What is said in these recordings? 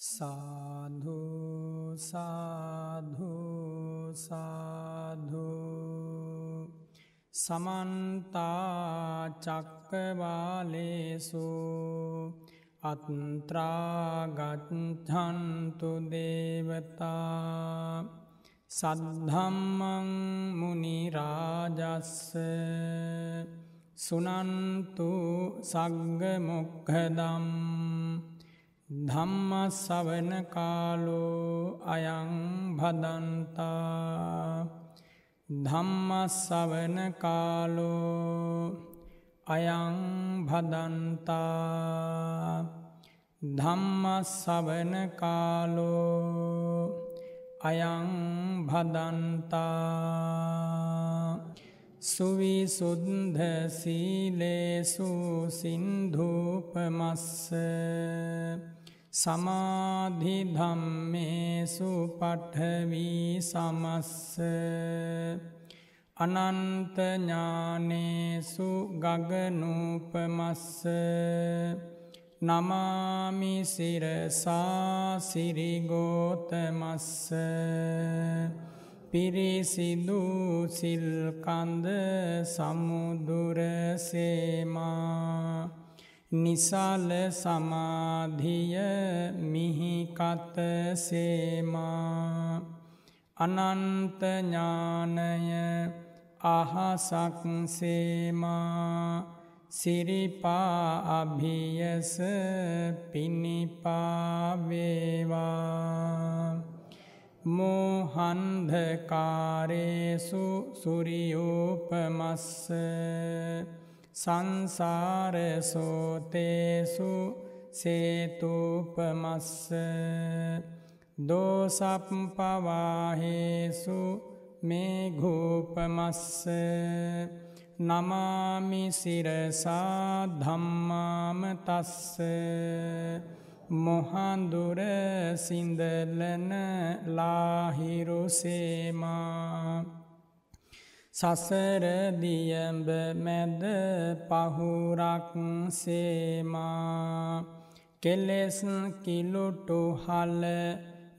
සාධු සාධු සාධු සමන්තා චක්කවාලේසු අත්ත්‍රාගත්හන්තු දේවතා සද්ධම්මං මුනිරාජස්ස සුනන්තු සග්ගමොක්හදම් ධම්මස්සවන කාලෝ අයං භදන්තා. ධම්මස්සවන කාලෝ අයං භදන්තා. ධම්මස්සවන කාලෝ අයං භදන්තා. සුවිසුද්ධ සීලේසු සින්ධූපමස්ස. සමාධිධම්මේසු පට්ඨවී සමස්ස අනන්තඥානේසු ගගනූපමස්ස නමාමි සිරසා සිරිගෝතමස්ස පිරිසිදු සිල්කන්ද සමුදුරසේමා නිසාල සමාධිය මිහිකත සේමා. අනන්තඥානය අහසක් සේමා. සිරිපා අභියස පිණිපාවේවා මෝහන්ධකාරේසු සුරියෝපමස්ස සංසාරසෝතේසු සේතුපමස්ස දෝසප්පවාහේසු මේඝූපමස්ස නමාමිසිරසා ධම්මාම තස්ස මොහන්දුර සිින්දලන ලාහිරුසේමා සසරදියඹ මැද පහුරක් සේමා. කෙලෙස් කිලුටු හල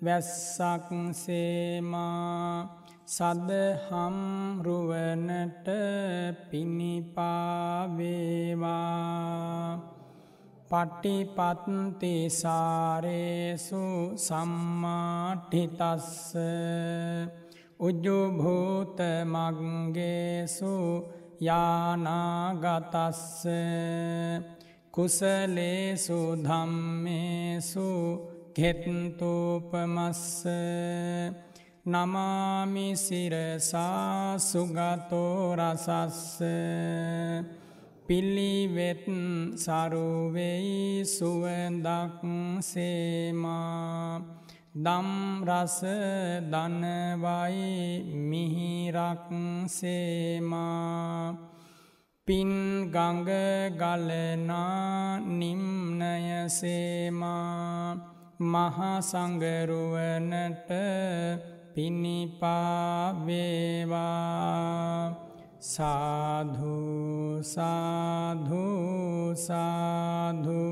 වැස්සක් සේමා. සදහම් රුවනට පිණිපාවේවා පට්ටිපත්තිසාරේසු සම්මාටිතස්ස උජ්ජුභූත මග්ගේසු යානාගතස්ස කුසලේසු ධම්මේසු ගෙත්තූපමස්ස නමාමි සිරසා සුගතෝ රසස්ස පිල්ලිවෙත් සරුවෙයි සුවඳක් සේමා දම්රස දනවයි මිහිරක් සේමා. පින්ගඟ ගලනා නිම්නය සේමා. මහසංගරුවනට පිණිපාවේවා සාධූ සාධූ සාධූ.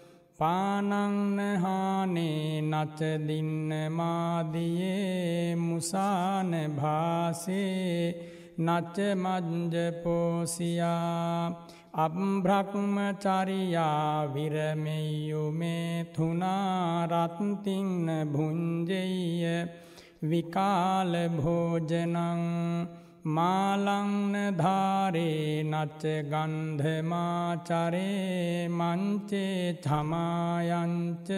පානංනහානේ නචදින්න මාදියේ මුසාන භාසේ නච්ච මජ්ජපෝසියා අබ්‍රහ්මචරියා විරමෙයුමේ තුනාරත්තින්න භුංජෙය විකාල භෝජනං මාලංනධාරේ නච්ච ගන්ධමාචරේ මංචේ චමායංච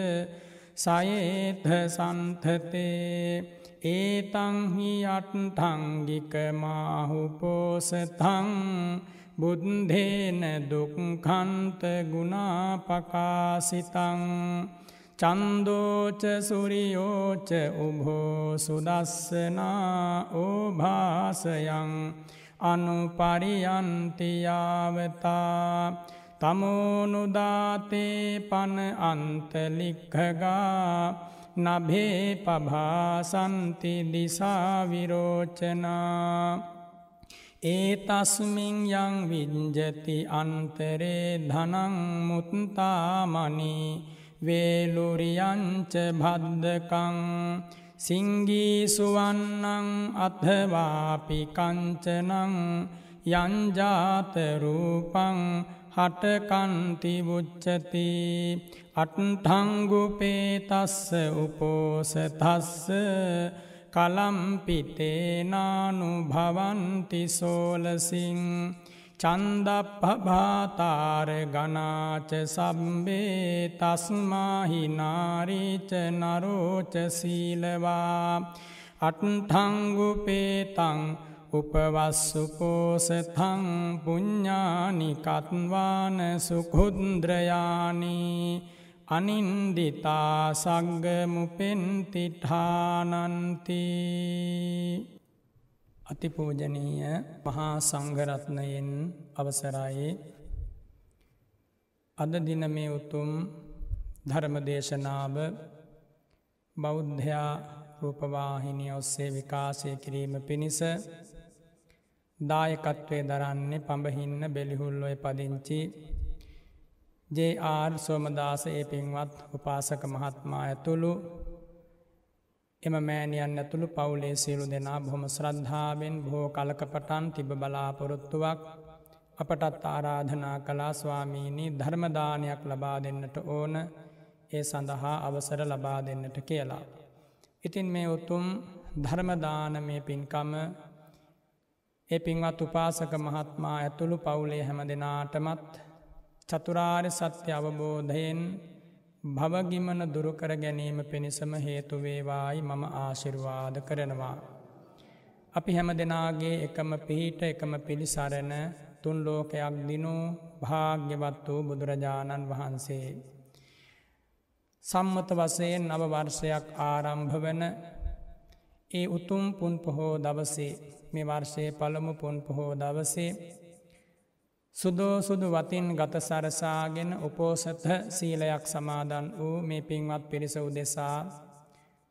සයේත සන්තතේ ඒතංහි අට්ටංගිකමාහුපෝසතං බුද්ධේන දුක්කන්ත ගුණාපකාසිතං චන්දෝච සුරියෝච උභෝ සුදස්සනා ඕභාසයන් අනුපරියන්තියාවතා තමෝනුදාතේ පන අන්තලික්හගා නභේ පභාසන්ති දිසාවිරෝචනා ඒ තස්මින් යං විංජති අන්තරේ ධනං මුත්තාමනී වේලුරියංච භද්දකං සිංගීසුවන්නං අත්හවාපිකංචනං යංජාතරූපං හටකන්තිවුච්චති අට්ටංගුපේතස්ස උපෝසතස්ස කලම්පිතේනානු භවන්ති සෝලසිං චන්දප්පභාතාර ගනාච සම්බේ තස්මාහිනාරීච නරෝච සීලවා අට්ටංගුපේතං උපවස්සුපෝසතං පුඤ්ඥානිකත්වාන සුකුද්ද්‍රයානී අනින්දිතා සග්ගමුපෙන්තිඨානන්ති අතිපූජනීය මහා සංඝරත්නයෙන් අවසරයි. අද දින මේ උතුම් ධර්ම දේශනාව බෞද්ධයා රූපවාහිනිය ඔස්සේ විකාශය කිරීම පිණිස දායකත්වය දරන්නේ පඹහින්න බෙලිහුල්ලොය පදිංචි ජේ.ආර් සෝමදාස ඒ පින්වත් උපාසක මහත්මා ඇතුළු එම මෑණියන් ඇතුළු පවුලේ සියලු දෙනා බොහොම ශ්‍රද්ධාවෙන් බොහෝ කලකපටන් තිබ බලාපොරොත්තුවක් අපටත් ආරාධනා කලා ස්වාමීණී ධර්මදානයක් ලබා දෙන්නට ඕන ඒ සඳහා අවසර ලබා දෙන්නට කියලා. ඉතින් මේ උතුම් ධර්මදාන මේ පින්කම ඒ පින්වත් උපාසක මහත්මා ඇතුළු පවුලේ හැම දෙනාටමත් චතුරාර් සත්‍ය අවබෝධයෙන් භවගිමන දුරුකර ගැනීම පිණිසම හේතුවේවායි මම ආශිර්වාද කරනවා. අපි හැම දෙනාගේ එකම පිහිට එකම පිළිසරණ තුන් ලෝකයක් දිනු භාග්‍යවත් වූ බුදුරජාණන් වහන්සේ. සම්මත වසයෙන් නව වර්ෂයක් ආරම්භ වන ඒ උතුම් පුන් පොහෝ දවසේ මේ වර්ෂයේ පළමු පුන් පොහෝ දවසේ සුදෝ සුදු වතින් ගත සරසාගෙන උපෝසත සීලයක් සමාදන් වූ මේ පින්වත් පිරිස උදෙසා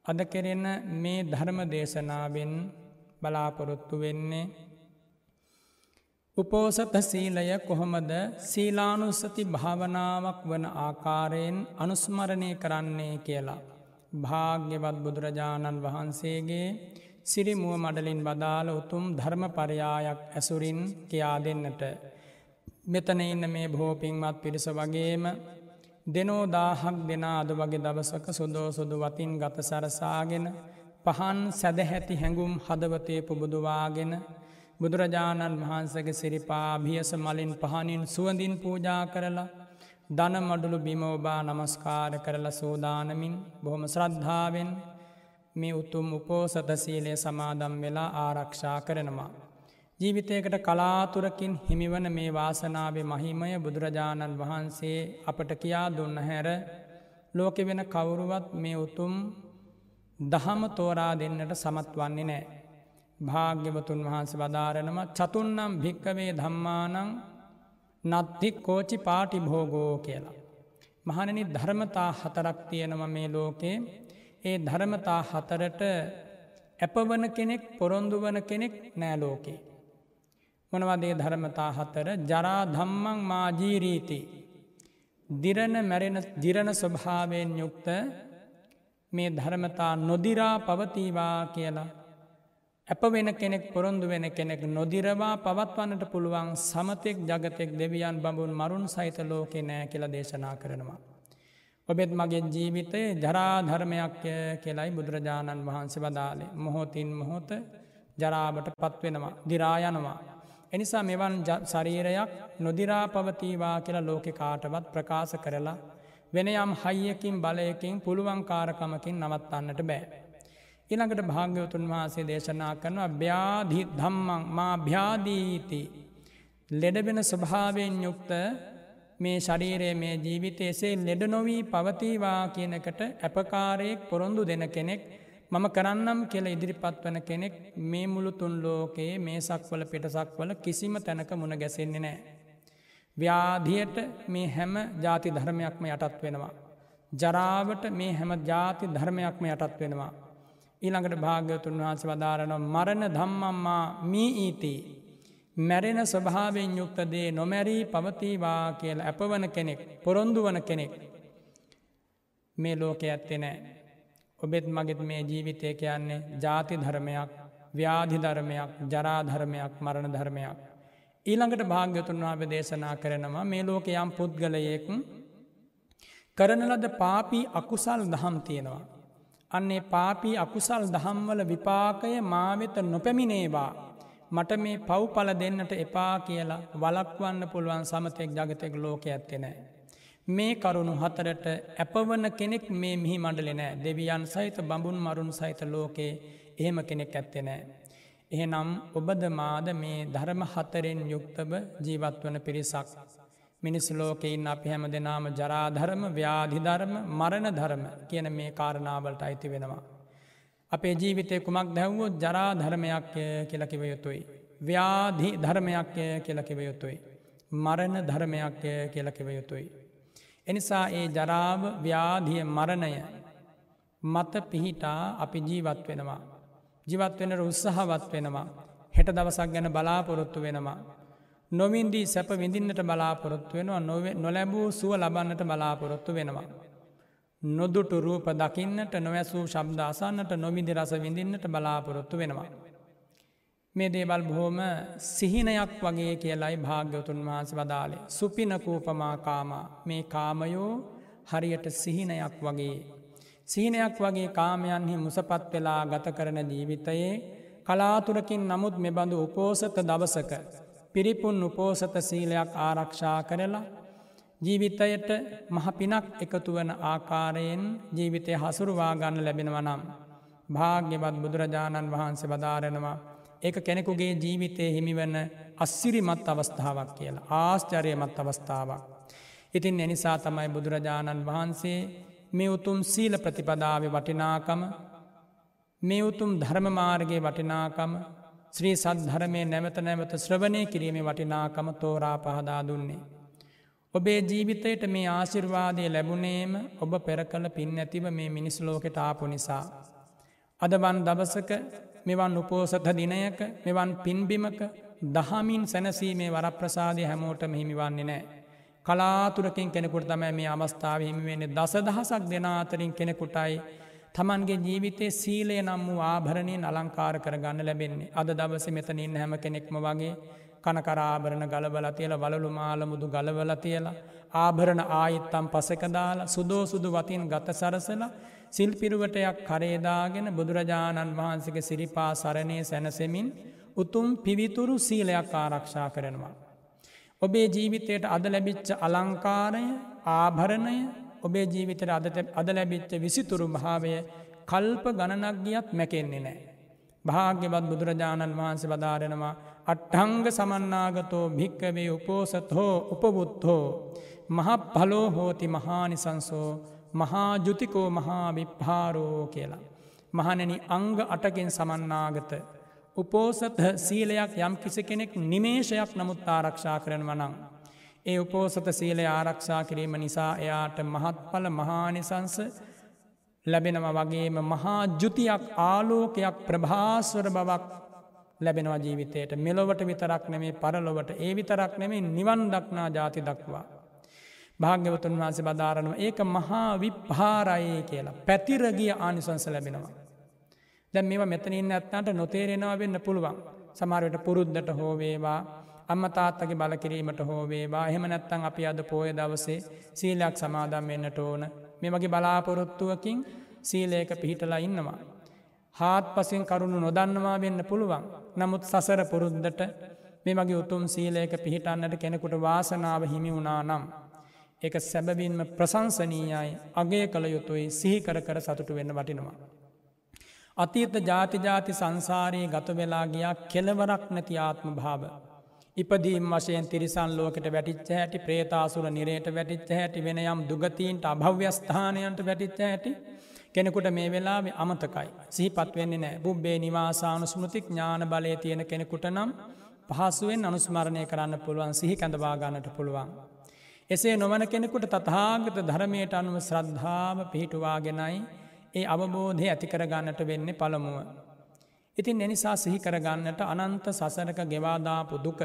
අද කෙරෙන මේ ධර්ම දේශනාවෙන් බලාපොරොත්තු වෙන්නේ උපෝසත සීලය කොහොමද සීලානුස්සති භාවනාවක් වන ආකාරයෙන් අනුස්මරණය කරන්නේ කියලා. භාග්‍යවත් බුදුරජාණන් වහන්සේගේ සිරිමුව මඩලින් බදාල උතුම් ධර්ම පරයායක් ඇසුරින් කියා දෙන්නට. මෙතන ඉන්න මේ බහෝපින්වත් පිරිස වගේම දෙනෝ දාහක් දෙනා අද වගේ දවසක සුදෝ සුදු වතින් ගත සරසාගෙන පහන් සැදහැති හැඟුම් හදවතය පුබුදුවාගෙන බුදුරජාණන් වහන්සගේ සිරිපා භියස මලින් පහනින් සුවඳින් පූජා කරලා දන මඩුළු බිමෝබා නමස්කාර කරලා සූදානමින් බොහොම ශ්‍රද්ධාවෙන් මේ උතුම් උපෝසත සීලය සමාදම් වෙලා ආරක්ෂා කරනවා. ජීවිතයකට කලාතුරකින් හිමිවන මේ වාසනාවේ මහිමය බුදුරජාණන් වහන්සේ අපට කියා දුන්න හැර ලෝකෙ වෙන කවුරුවත් මේ උතුම් දහම තෝරා දෙන්නට සමත් වන්නේ නෑ. භාග්‍යවතුන් වහන්සේ වදාරනම චතුන්නම් භික්කවේ ධම්මානං නත්තික් කෝචි පාටි භෝගෝ කියලා. මහනනි ධර්මතා හතරක් තියෙනම මේ ලෝකේ ඒ ධර්මතා හතරට ඇපවන කෙනෙක් පොරොන්දු වන කෙනෙක් නෑලෝකේ. මොනවදේ ධර්මතා හතර ජරා ධම්මං මාජීරීති. දිරණ මැරෙන දිරණ ස්වභාවයෙන් යුක්ත මේ ධර්මතා නොදිරා පවතිවා කියලා. ඇප වෙන කෙනෙක් පොරොන්දු වෙන කෙනෙක් නොදිරවා පවත්වන්නට පුළුවන් සමතෙක් ජගතෙක් දෙවියන් බඹුන් මරුන් සහිත ලෝකෙ නෑ කියලා දේශනා කරනවා. ඔබෙත් මගේ ජීවිතයේ ජරාධර්මයක් කියලයි බුදුරජාණන් වහන්සේ වදාලේ මොහොතින් මොහොත ජරාවට පත්වෙනවා දිරායනවා. එනිසා මෙවන් ශරීරයක් නොදිරා පවතිවා කියලා ලෝකෙ කාටවත් ප්‍රකාශ කරලා වෙන යම් හයියකින් බලයකින් පුළුවන්කාරකමකින් නවත්තන්නට බෑ. ඉළඟට භාග්‍යවතුන් වහන්සේ දේශනා කරනවා ්‍යාධි ධම්මං මා භ්‍යාදීති ලෙඩබෙන ස්වභාවයෙන් යුක්ත මේ ශරීරයේ මේ ජීවිතය එසේ ලෙඩ නොවී පවතිවා කියනකට ඇපකාරයෙක් පොරොන්දු දෙන කෙනෙක් මම කරන්නම් කියල ඉදිරිපත් වන කෙනෙක් මේ මුළු තුන් ලෝකයේ මේ සක්වල පිටසක්වල කිසිම තැනක මුණ ගැසෙන්නේ නෑ. ව්‍යාධියට මේ හැම ජාති ධර්මයක්ම යටත් වෙනවා. ජරාවට මේ හැම ජාති ධර්මයක්ම යටත් වෙනවා. ඊළඟට භාග්‍යතුන් වහන්ස වදාරන මරණ ධම්මම්මා මී ඊති. මැරෙන ස්වභාවෙන් යුක්තදේ නොමැරී පවතිවා කියල ඇපවන කෙනෙක් පොරොන්දු වන කෙනෙක් මේ ලෝක ඇත්තෙ නෑ. ඔබෙත් මගෙත් මේ ජීවිතය කියන්නේ ජාති ධර්මයක් ව්‍යාධි ධර්මයක් ජරාධර්මයක් මරණ ධර්මයක්. ඊළඟට භාග්‍යතුන් වහප දේශනා කරනවා මේ ලෝක යම් පුද්ගලයෙක් කරන ලද පාපී අකුසල් දහම් තියෙනවා. අන්නේ පාපී අකුසල් දහම්වල විපාකය මාවෙත නොපැමිණේවා. මට මේ පව්පල දෙන්නට එපා කියලා වලක්වන්න පුළුවන් සමතෙක් ජගතෙක් ලෝක ඇත්තෙනෑ. මේ කරුණු හතරට ඇපවන කෙනෙක් මේ මිහි මණ්ඩලෙනෑ දෙවියන් සහිත බඹුන් මරුන් සහිත ලෝකයේ එහෙම කෙනෙක් ඇත්තෙනෑ. එහෙනම් ඔබද මාද මේ ධර්ම හතරෙන් යුක්තව ජීවත් වන පිරිසක්. මිනිස් ලෝකයින් අපි හැම දෙනාම ජරාධර්ම ව්‍යාධිධර්ම මරණ ධර්ම කියන මේ කාරණාවලට අයිති වෙනවා. අපේ ජීවිතය කුමක් දැව්වොත් ජරාධර්මයක් කියලකිව යුතුයි. ව්‍යාධි ධර්මයක් කියලකිව යුතුයි. මරණ ධර්මයක් කියලකිව යුතුයි. එනිසා ඒ ජරාව ව්‍යාධිය මරණය මත පිහිටා අපි ජීවත් වෙනවා. ජීවත් වෙන උත්සාහවත් වෙනවා. හෙට දවසක් ගැන බලාපොරොත්තු වෙනවා. නොවින්දී සැප විඳින්නට බලාපොරොත්තු වෙනවා නොලැබූ සුව ලබන්නට බලාපොරොත්තු වෙනවා. නොදුටු රූප දකින්නට නොවැසූ ශබ්ද අසන්නට නොවිදි රස විඳින්නට බලාපොරොත්තු වෙනවා. මේ දේවල් බොහෝම සිහිනයක් වගේ කියලයි භාග්‍යවතුන් වහන්ස වදාලේ. සුපිනකූපමා කාමා මේ කාමයෝ හරියට සිහිනයක් වගේ. සිහිනයක් වගේ කාමයන්හි මුසපත් වෙලා ගත කරන ජීවිතයේ කලාතුරකින් නමුත් මෙබඳු උපෝසත දවසක පිරිපුන් උපෝසත සීලයක් ආරක්ෂා කරලා ජීවිතයට මහ පිනක් එකතු වන ආකාරයෙන් ජීවිතය හසුරුවා ගන්න ලැබෙනව නම්. භාග්‍යවත් බුදුරජාණන් වහන්සේ බදාරෙනවා ඒක කෙනෙකුගේ ජීවිතය හිමිවන්න අස්සිරිමත් අවස්ථාවක් කියලා ආශ්චරයමත් අවස්ථාවක්. ඉතින් එනිසා තමයි බුදුරජාණන් වහන්සේ මේ උතුම් සීල ප්‍රතිපදාව වටිනාකම මේ උතුම් ධර්මමාර්ගයේ වටිනාකම ශ්‍රී සද්ධරමය නැවත නැවත ශ්‍රවණය කිරීමේ වටිනාකම තෝරා පහදා දුන්නේ. ඔබේ ජීවිතයට මේ ආශිර්වාදය ලැබුණේම ඔබ පෙර කළ පින් ඇතිව මේ මිනිස් ලෝකෙට ආපු නිසා. අදවන් දවසක මෙවන් උපෝසත දිනයක මෙවන් පින්බිමක දහමින් සැනසීමේ වරප්‍රසාදය හැමෝටම හිමිවන්නේ නෑ. කලාතුරකින් කෙනෙකුට තමයි මේ අවස්ථාව හිමිවෙන්නේ දස දහසක් දෙනාතරින් කෙනෙකුටයි තමන්ගේ ජීවිතේ සීලය නම් වූ ආභරණයෙන් අලංකාර කරගන්න ලැබෙන්නේ අද දවස මෙතනින් හැම කෙනෙක්ම වගේ කනකරාභරණ ගලබල තියල වලලු මාලමුදු ගලවල තියලා ආභරණ ආයිත්තම් පසකදාලා සුදෝ සුදු වතින් ගත සරසලා සිල්පිරුවටයක් කරේදාගෙන බුදුරජාණන් වහන්සේගේ සිරිපා සරණය සැනසෙමින් උතුම් පිවිතුරු සීලයක් ආරක්ෂා කරනවා. ඔබේ ජීවිතයට අද ලැබිච්ච අලංකාරය ආභරණය ඔබේ ජීවිතයට අද ලැබිච්ච විසිතුරු භාවය කල්ප ගණනක් ගියත් මැකෙන්නේ නෑ. භාග්‍යවත් බුදුරජාණන් වහන්සේ බදාරෙනවා අට්හංග සමන්නාගතෝ භික්කවේ උපෝසත් හෝ උපබුත්හෝ මහ පලෝ හෝති මහානිසංසෝ මහා ජුතිකෝ මහා විප්හාරෝ කියලා. මහනෙනි අංග අටකින් සමන්නාගත. උපෝසත සීලයක් යම් කිසි කෙනෙක් නිමේෂයක් නමුත් ආරක්ෂා කරන වනං. ඒ උපෝසත සීලය ආරක්ෂා කිරීම නිසා එයාට මහත්ඵල මහානිසංස ලැබෙනව වගේම මහා ජුතියක් ආලෝකයක් ප්‍රභාස්වර බවක් ලැබෙනවා ජීවිතයට මෙලොවට විතරක් නෙමේ පරලොවට ඒ විතරක් නෙමේ නිවන් දක්නා ජාති දක්වා. භාග්‍යවතුන් වහන්සේ බදාරනවා ඒක මහා විප්හාරයේ කියලා පැතිරගිය ආනිසංස ලැබෙනවා. දැන් මේවා මෙතනින් ඇත්නට නොතේරෙනවා වෙන්න පුළුවන් සමාරයට පුරුද්ධට හෝවේවා අම්ම තාත්තගේ බලකිරීමට හෝවේවා එහෙම නැත්තං අපි අද පෝය දවසේ සීලයක් සමාදම් වෙන්නට ඕන මේ වගේ බලාපොරොත්තුවකින් සීලයක පිහිටලා ඉන්නවා. හාත් පසින් කරුණු නොදන්නවා වෙන්න පුළුවන් නමුත් සසර පුරුද්ධට මේ වගේ උතුම් සීලයක පිහිටන්නට කෙනෙකුට වාසනාව හිමි වුණා නම්. එක සැබවින්ම ප්‍රසංසනීයයි අගේ කළ යුතුයි සිහිකර කර සතුටු වෙන්න වටිනවා. අතීත ජාතිජාති සංසාරයේ ගත වෙලා ගියා කෙලවරක් නැති ආත්ම භාව. ඉපදීම් වශයෙන් තිරිසන් ලෝකට වැටිච්ච හැටි ප්‍රේතාසුර නිරයට වැටිච්ච හැටි වෙන යම් දුගතීන්ට අභව්‍යස්ථානයන්ට වැටිච්ච හැටි කෙනෙකුට මේ වෙලා අමතකයි. සිහිපත් වෙන්නේ නෑ බුබ්බේ නිවාසානු ස්මෘතික් ඥාන බලය තියෙන කෙනෙකුට නම් පහසුවෙන් අනුස්මරණය කරන්න පුළුවන් සිහි කැඳවා ගන්නට පුළුවන්. එසේ නොවන කෙනෙකුට තතාගත ධර්මයට අනුව ශ්‍රද්ධාව පිහිටුවාගෙනයි ඒ අවබෝධය ඇතිකරගන්නට වෙන්නේ පළමුුව. ඉතින් එනිසා සිහි කරගන්නට අනන්ත සසරක ගෙවාදාපු දුක.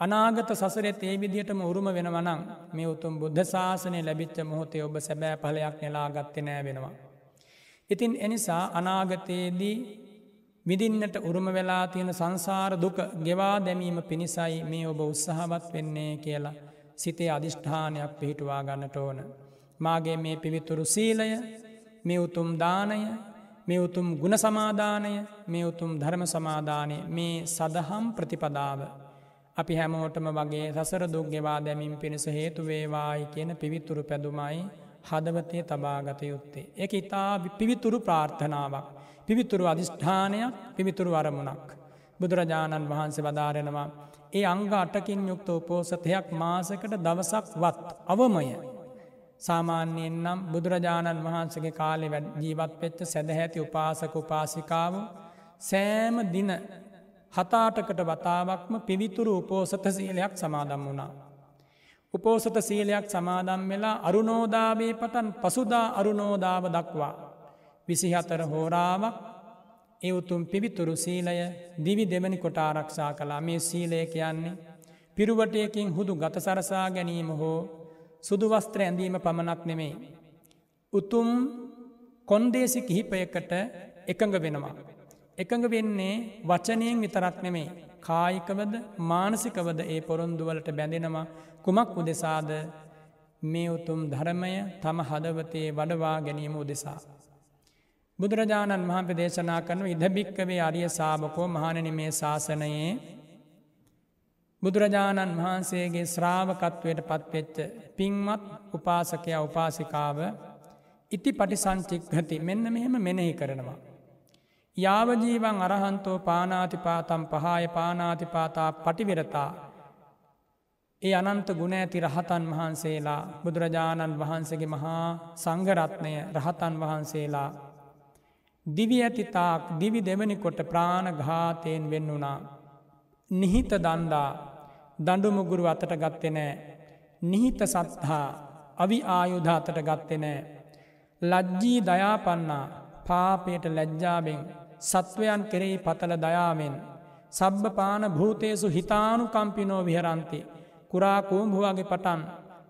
අනාගත සසරෙත් ඒ විදිහටම උරුම වෙනවනං මේ උතුම් බුද්ධ ශාසනය ලැබිච්ච මොහොතේ ඔබ සැබෑ පලයක් නෙලා ගත්ත නෑ වෙනවා. ඉතින් එනිසා අනාගතයේදී විදින්නට උරුම වෙලා තියෙන සංසාර දුක ගෙවා දැමීම පිණිසයි මේ ඔබ උත්සාහවත් වෙන්නේ කියලා සිතේ අධිෂ්ඨානයක් පිහිටුවා ගන්නට ඕන. මාගේ මේ පිවිතුරු සීලය මේ උතුම් දානය මේ උතුම් ගුණ සමාධානය මේ උතුම් ධර්ම සමාධානය මේ සදහම් ප්‍රතිපදාව. අපි හැමෝටම වගේ සසර දුක්ගෙවා දැමින් පිණිස හේතු වේවායි කියන පිවිතුරු පැදුමයි හදවතය තබාගත යුත්තේ. එක ඉතා පිවිතුරු ප්‍රාර්ථනාවක්. පිවිතුරු අධිෂ්ඨානයක් පිවිතුරු අරමුණක්. බුදුරජාණන් වහන්සේ වදාරෙනවා. ඒ අංග අටකින් යුක්ත උපෝසතයක් මාසකට දවසක් වත් අවමය. සාමාන්‍යයෙන් නම් බුදුරජාණන් වහන්සගේ කාලෙ වැඩ ජීවත් පෙච්ච සැදහැති උපාසක උපාසිකාව සෑම දින හතාටකට වතාවක්ම පිවිතුරු උපෝසත සීලයක් සමාදම් වුණා. උපෝසත සීලයක් සමාදම් වෙලා අරුණෝදාවේ පටන් පසුදා අරුණෝදාව දක්වා. විසිහතර හෝරාවක් ඒ උතුම් පිවිතුරු සීලය දිවි දෙවනි කොට ආරක්ෂා කලා මේ සීලය කියන්නේ පිරුවටයකින් හුදු ගත සරසා ගැනීම හෝ සුදුවස්ත්‍ර ඇඳීම පමණක් නෙමෙයි. උතුම් කොන්දේසි කිහිපයකට එකඟ වෙනවා. එකඟ වෙන්නේ වචනයෙන් විතරක් නෙමෙයි. කායිකවද මානසිකවද ඒ පොරොන්දුවලට බැඳෙනවා කුමක් උදෙසාද මේ උතුම් ධර්මය තම හදවතේ වඩවා ගැනීම උදෙසා. බුදුරජාණන් වහන්ප දේශනා කරනු ඉදභික්කවේ අරිය සාභකෝ මහණනි මේ ශාසනයේ බුදුරජාණන් වහන්සේගේ ශ්‍රාවකත්වයට පත්වෙච්ච පින්මත් උපාසකය උපාසිකාව ඉති පටිසංචික්හති මෙන්න මෙහෙම මෙනෙහි කරනවා. යාවජීවන් අරහන්තෝ පානාතිපාතම් පහාය පානාතිපාතා පටිවිරතා. ඒ අනන්ත ගුණ ඇති රහතන් වහන්සේලා බුදුරජාණන් වහන්සේගේ මහා සංඝරත්නය රහතන් වහන්සේලා දිවි ඇතිතාක් දිවි දෙවනි කොට ප්‍රාණඝාතයෙන් වෙන්න වුණා. නිහිත දන්දා දඩුමුගුරු අතට ගත්තෙ නෑ. නිහිත සත්හා අවි ආයුධ අතට ගත්තෙ නෑ. ලජ්ජී දයාපන්නා පාපයට ලැජ්ජාවෙන් සත්වයන් කෙරෙහි පතල දයාමෙන්. සබ්බ පාන භූතයසු හිතානු කම්පිනෝ විහරන්ති. කුරා කූම්භුවගේ පටන්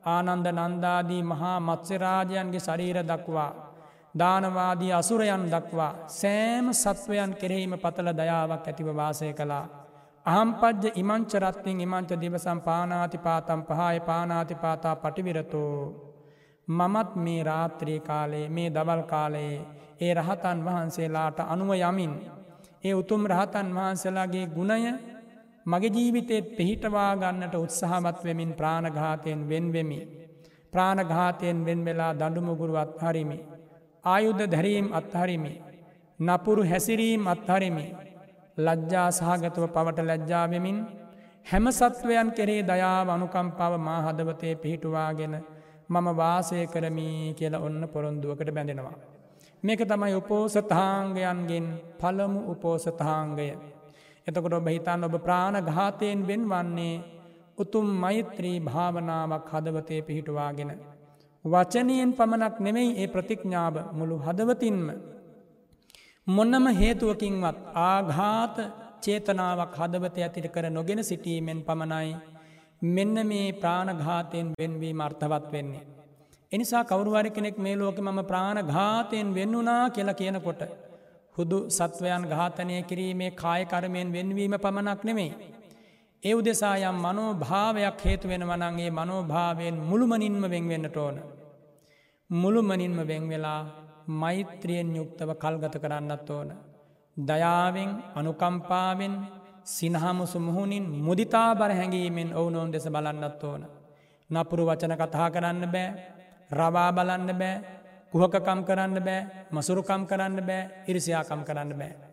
ආනන්ද නන්දාදී මහා මත්සරාජයන්ගේ ශරීර දක්වා. දානවාදී අසුරයන් දක්වා සෑම සත්වයන් කෙරෙහිම පතල දයාවක් ඇතිව වාසය කළා. අහම්පජ්ජ ඉමංචරත්තින් ඉමංච දිවසම් පානාතිපාතම් පහය පානාතිපාතා පටිවිරතෝ. මමත් මේ රාත්‍රී කාලේ මේ දවල් කාලයේ ඒ රහතන් වහන්සේලාට අනුව යමින්. ඒ උතුම් රහතන් වහන්සේලාගේ ගුණය මගේ ජීවිතයත් පිහිටවා ගන්නට උත්සාහවත් වෙමින් ප්‍රාණඝාතයෙන් වෙන්වෙමි. ප්‍රාණඝාතයෙන් වෙන් වෙලා දඩුමුගුරුවත් හරිමි. ආයුද්ධ දැරීම් අත්හරිමි. නපුරු හැසිරීම් අත්හරිමි. ලජ්ජා සහගතව පවට ලැජ්ජාවෙමින් හැම සත්වයන් කෙරේ දයාව අනුකම්පාව මා හදවතය පිහිටුවාගෙන මම වාසය කරමී කියල ඔන්න පොරොන්දුවකට බැඳෙනවා. මේක තමයි උපෝසතාංගයන්ගෙන් පළමු උපෝසතාංගය. එතකොට ඔබ හිතන් ඔබ ප්‍රාණ ඝාතයෙන් වෙන් වන්නේ උතුම් මෛත්‍රී භාවනාවක් හදවතය පිහිටුවාගෙන. වචනයෙන් පමණක් නෙමෙයි ඒ ප්‍රතිඥ්ඥාව මුළු හදවතින්ම. මොන්නම හේතුවකින්වත් ආඝාත චේතනාවක් හදවත ඇතිට කර නොගෙන සිටීමෙන් පමණයි මෙන්න මේ ප්‍රාණඝාතයෙන් වෙන්වී මර්ථවත් වෙන්නේ. එනිසා කවරුවරි කෙනෙක් මේ ලෝක මම ප්‍රාණ ඝාතයෙන් වෙන්නුනා කියලා කියනකොට. හුදු සත්වයන් ඝාතනය කිරීමේ කායකරමයෙන් වෙන්වීම පමණක් නෙමෙයි. ඒ උදෙසා යම් මනෝ භාවයක් හේතු වෙන වනන්ගේ මනෝභාවයෙන් මුළුමනින්ම වෙන්වෙන්නට ඕන. මුළුමනින්ම වෙන්වෙලා මෛත්‍රියෙන් යුක්තව කල්ගත කරන්නත් ඕන. දයාවෙන් අනුකම්පාවෙන් සිනහමුසු මුහුණින් මුදිතා බර හැඟීමෙන් ඔවුනොවන් දෙස බලන්නත් ඕන. නපුරු වචන කතා කරන්න බෑ රවා බලන්න බෑ කුහකකම් කරන්න බෑ මසුරුකම් කරන්න බෑ ඉරිසියාකම් කරන්න බෑ.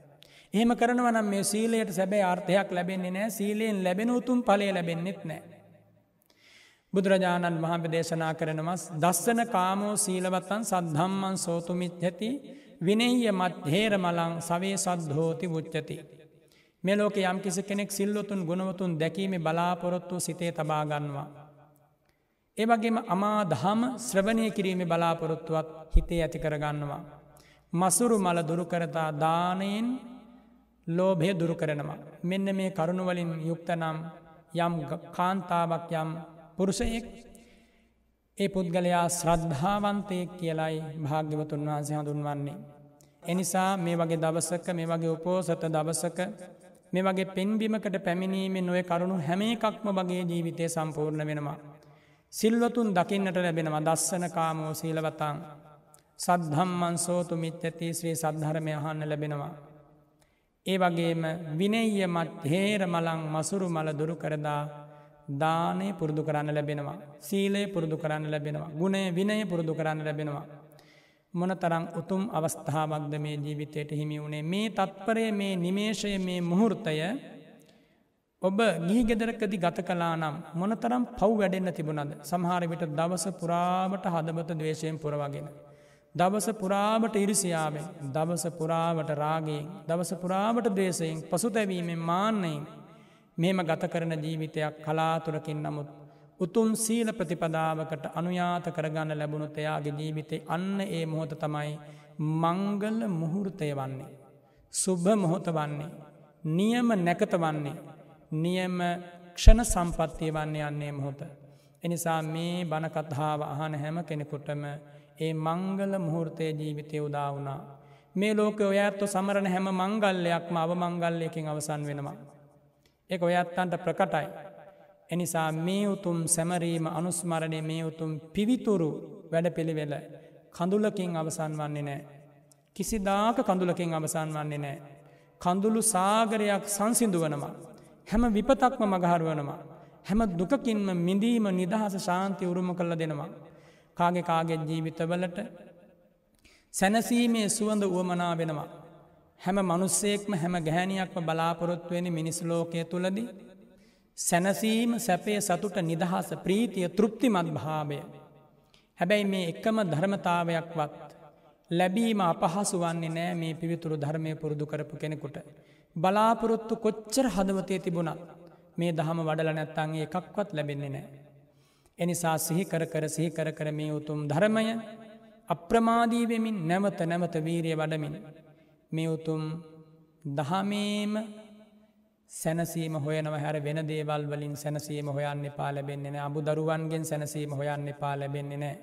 එහෙම කරනව නම් මේ සීලයට සැබෑ අර්ථයක් ලැබෙන්නේ නෑ සීලයෙන් ලැබෙන උතුම් පලේ ලැබෙන්නෙත් නෑ. බුදුරජාණන් වහම දේශනා කරනවස් දස්සන කාමෝ සීලවත්තන් සද්ධම්මන් සෝතුමිත් ඇති විනෙහිය මත් හේර මලං සවේ සද්ධෝති පුච්චති. මේ ලෝක යම් කිසි කෙනෙක් සිල්ලොතුන් ගුණවතුන් දැකීම බලාපොරොත්තු සිතේ තබාගන්නවා. ඒවගේම අමා දහම ශ්‍රවණය කිරීම බලාපොරොත්තුවත් හිතේ ඇති කරගන්නවා. මසුරු මල දුරුකරතා දානයෙන් ලෝභය දුරු කරනවා. මෙන්න මේ කරුණුවලින් යුක්තනම් යම් කාන්තාවක් යම් පුරුෂයෙක් ඒ පුද්ගලයා ශ්‍රද්ධාවන්තයෙක් කියලයි භාග්‍යවතුන් වහන්සේ හඳුන්වන්නේ. එනිසා මේ වගේ දවසක මේ වගේ උපෝසත දවසක මේ වගේ පෙන්බිමකට පැමිණීමෙන් නොය කරුණු හැම එකක්ම වගේ ජීවිතය සම්පූර්ණ වෙනවා. සිල්වතුන් දකින්නට ලැබෙනවා දස්සන කාමෝ සීලවතං සද්ධම්මන් සෝතු මිත් ඇති ශ්‍රී සද්ධරමය අහන්න ලැබෙනවා. ඒ වගේම විනෙය මත් හේර මලං මසුරු මල දුරු කරදා දානය පුරුදු කරන්න ලැබෙනවා. සීලය පුරුදු කරන්න ලැබෙනවා. ගුණය විනය පුරුදු කරන්න ලැබෙනවා. මොන තරං උතුම් අවස්ථාවක්ද මේ ජීවිතයට හිමි වුණේ මේ තත්පරය මේ නිමේශය මේ මුහුෘතය ඔබ ගිහි ගෙදරකදි ගත කලා නම් මොනතරම් පව් වැඩෙන්න්න තිබුණද සමහර විට දවස පුරාවට හදබත දවේශයෙන් පුරවගෙන. දවස පුරාවට ඉරිසියාවෙන් දවස පුරාවට රාගයෙන් දවස පුරාවට දේශයෙන් පසුතැවීමෙන් මාන්නයෙන් මෙම ගත කරන ජීවිතයක් කලාතුරකින් නමුත් උතුම් සීල ප්‍රතිපදාවකට අනුයාත කරගන්න ලැබුණු එයාගේ ජීවිතේ අන්න ඒ මොහොත තමයි මංගල මුහුෘතය වන්නේ. සුභ මොහොත වන්නේ. නියම නැකත වන්නේ. නියම ක්ෂණ සම්පත්තිය වන්නේ යන්නේ මොහොත. එනිසා මේ බණකත්හාාව අහන හැම කෙනෙකුටම ඒ මංගල මුහෘතය ජීවිතය උදා වුණා. මේ ලෝක ඔයඇත්තු සමරණ හැම මංගල්ලයක්ම අව මංගල්ලයකින් අවසන් වෙනවා. එක ඔයත්තන්ට ප්‍රකටයි. එනිසා මේ උතුම් සැමරීම අනුස්මරණය මේ උතුම් පිවිතුරු වැඩ පිළිවෙල කඳුලකින් අවසන් වන්නේ නෑ. කිසිදාක කඳුලකින් අවසන් වන්නේ නෑ. කඳුළු සාගරයක් සංසිදුවනවා. හැම විපතක්ම මගහරුවනවා. හැම දුකකින්ම මිඳීම නිදහස ශාන්ති උරුම කල්ල දෙනවා. කාගෙ කාගෙත් ජීවිතවලට සැනසීමේ සුවඳ වුවමනා වෙනවා. හැම මනුස්සෙක්ම හැම ගැහැනියක්ම බලාපොරොත්තුවෙන මිනිස් ලෝකය තුළදී. සැනසීම සැපේ සතුට නිදහස ප්‍රීතිය තෘප්තිමත් භාවය. හැබැයි මේ එකම ධර්මතාවයක්වත් ලැබීම අපහසු වන්නේ නෑ මේ පිවිතුරු ධර්මය පුරුදු කරපු කෙනෙකුට. බලාපොරොත්තු කොච්චර හදවතය තිබුණත් මේ දහම වඩල නැත්තන්ගේ එකක්වත් ලැබෙන්නේ නෑ. එනිසා සිහිකර කර සිහිකර කර මේ උතුම් ධර්මය අප්‍රමාදීවෙමින් නැවත නැවත වීරිය වඩමින් මේ උතුම් දහමේම සැනසීම හොයනව හැර වෙන දේවල් වලින් සැනසීම හොයන්න පා ලැබෙන්නේ නෑ අබු දරුවන්ගෙන් සැනසීම හොයන්න පා ලැබෙන්නේ නෑ.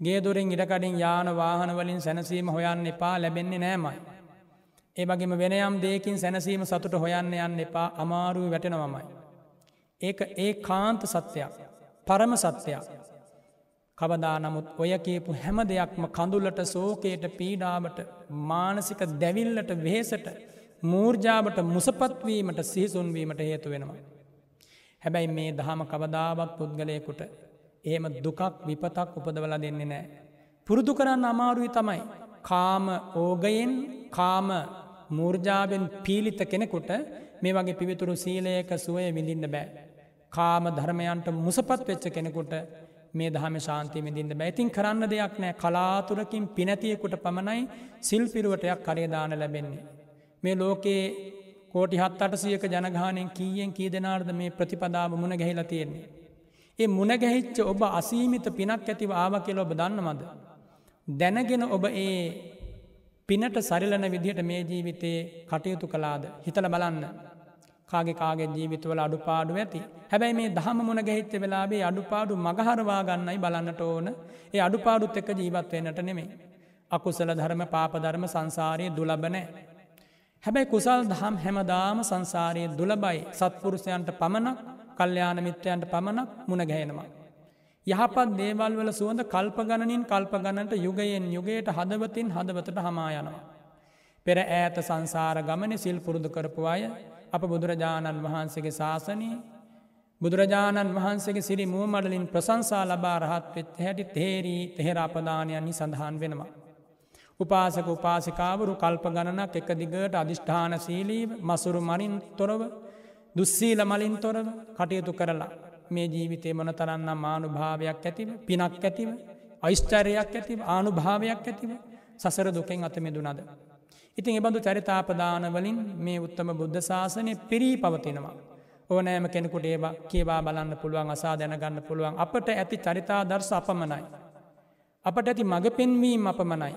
ගේ දුරින් ඉඩකඩින් යාන වාහන වලින් සැනසීම හොයන්න එපා ලැබෙන්නේ නෑමයි. ඒ වගේම වෙනයම් දෙයකින් සැනසීම සතුට හොයන්න යන්න එපා අමාරුව වැටෙනවමයි. ඒක ඒ කාන්ත සත්‍යයක් පරම සත්‍යයක්. කවදා නමුත් ඔය කියපු හැම දෙයක්ම කඳුලට සෝකයට පීඩාවට මානසික දැවිල්ලට වෙහෙසට මූර්ජාවට මුසපත්වීමට සිහිසුන්වීමට හේතු වෙනවා. හැබැයි මේ දහම කවදාවත් පුද්ගලයකුට එහෙම දුකක් විපතක් උපදවල දෙන්නේ නෑ. පුරුදු කරන්න අමාරුයි තමයි. කාම ඕගයෙන් කාම මූර්ජාවෙන් පීලිත කෙනෙකුට මේ වගේ පිවිතුරු සීලයක සුවය විඳින්න බෑ. කාම ධර්මයන්ට මුසපත් වෙච්ච කෙනෙකුට මේ දහම ශාන්තිය මිදින්ද බැයිතින් කරන්න දෙයක් නෑ කලාතුරකින් පිනැතියෙකුට පමණයි සිල් පිරුවටයක් කරේදාන ලැබෙන්නේ. මේ ලෝකයේ කෝටි හත් අටසියක ජනගානයෙන් කීයෙන් කී දෙනාර්ද මේ ප්‍රතිපදාව මුණ ගැහිලා තියෙන්නේ. ඒ මුණ ගැහිච්ච ඔබ අසීමිත පිනක් ඇතිව ආව කියල ඔබ දන්නමද. දැනගෙන ඔබ ඒ පිනට සරිලන විදිහට මේ ජීවිතයේ කටයුතු කලාද හිතල බලන්න. කාගේ කාගේ ජීවිතවල අඩුපාඩු ඇති හැබැයි මේ දහම මුණ ගැහිච්ච වෙලාබේ අඩුපාඩු මගහරවා ගන්නයි බලන්නට ඕන ඒ අඩුපාඩුත් එක ජීවත්වයනට නෙමේ. අකුසල ධර්ම පාපධර්ම සංසාරය දුලබනෑ. හැබැයි කුසල් දහම් හැමදාම සංසාරයේ දුලබයි සත්පුරුෂයන්ට පමණක් කල්්‍යයාන මිත්‍රයන්ට පමණක් මුණ ගැහෙනවා. යහපත් දේවල් වල සුවඳ කල්ප ගණනින් කල්ප ගණනට යුගයෙන් යුගයට හදවතින් හදවතට හමා යනවා. පෙර ඈත සංසාර ගමන සිල් පුරුදු කරපු අය අප බුදුරජාණන් වහන්සේගේ ශාසනී බුදුරජාණන් වහන්සේගේ සිරි මුවමඩලින් ප්‍රසංසා ලබා රහත් වෙත් හැටි තේරී තෙහෙර අපදානයන්හි සඳහන් වෙනවා. උපාසක උපාසිකාවරු කල්ප ගණනක් එක දිගට අධිෂ්ඨාන සීලීව මසුරු මරින් තොරව දුස්සීල මලින් තොරව කටයුතු කරලා මේ ජීවිතය මොන තරන්නම් මානු භාවයක් ඇතිව පිනක් ඇතිව අයිස්චරයක් ඇතිව ආනු භාවයක් ඇතිව සසර දුකෙන් අතමිදුනද. ඉතින් එබඳු චරිතාපදානවලින් මේ උත්තම බුද්ධ ශාසනය පිරී පවතිනවා. ඕනෑම කෙනෙකුට ඒවා කියවා බලන්න පුළුවන් අසා දැනගන්න පුළුවන් අපට ඇති චරිතා දර්ශ අපමනයි. අපට ඇති මඟ පෙන්වීම් අපමනයි.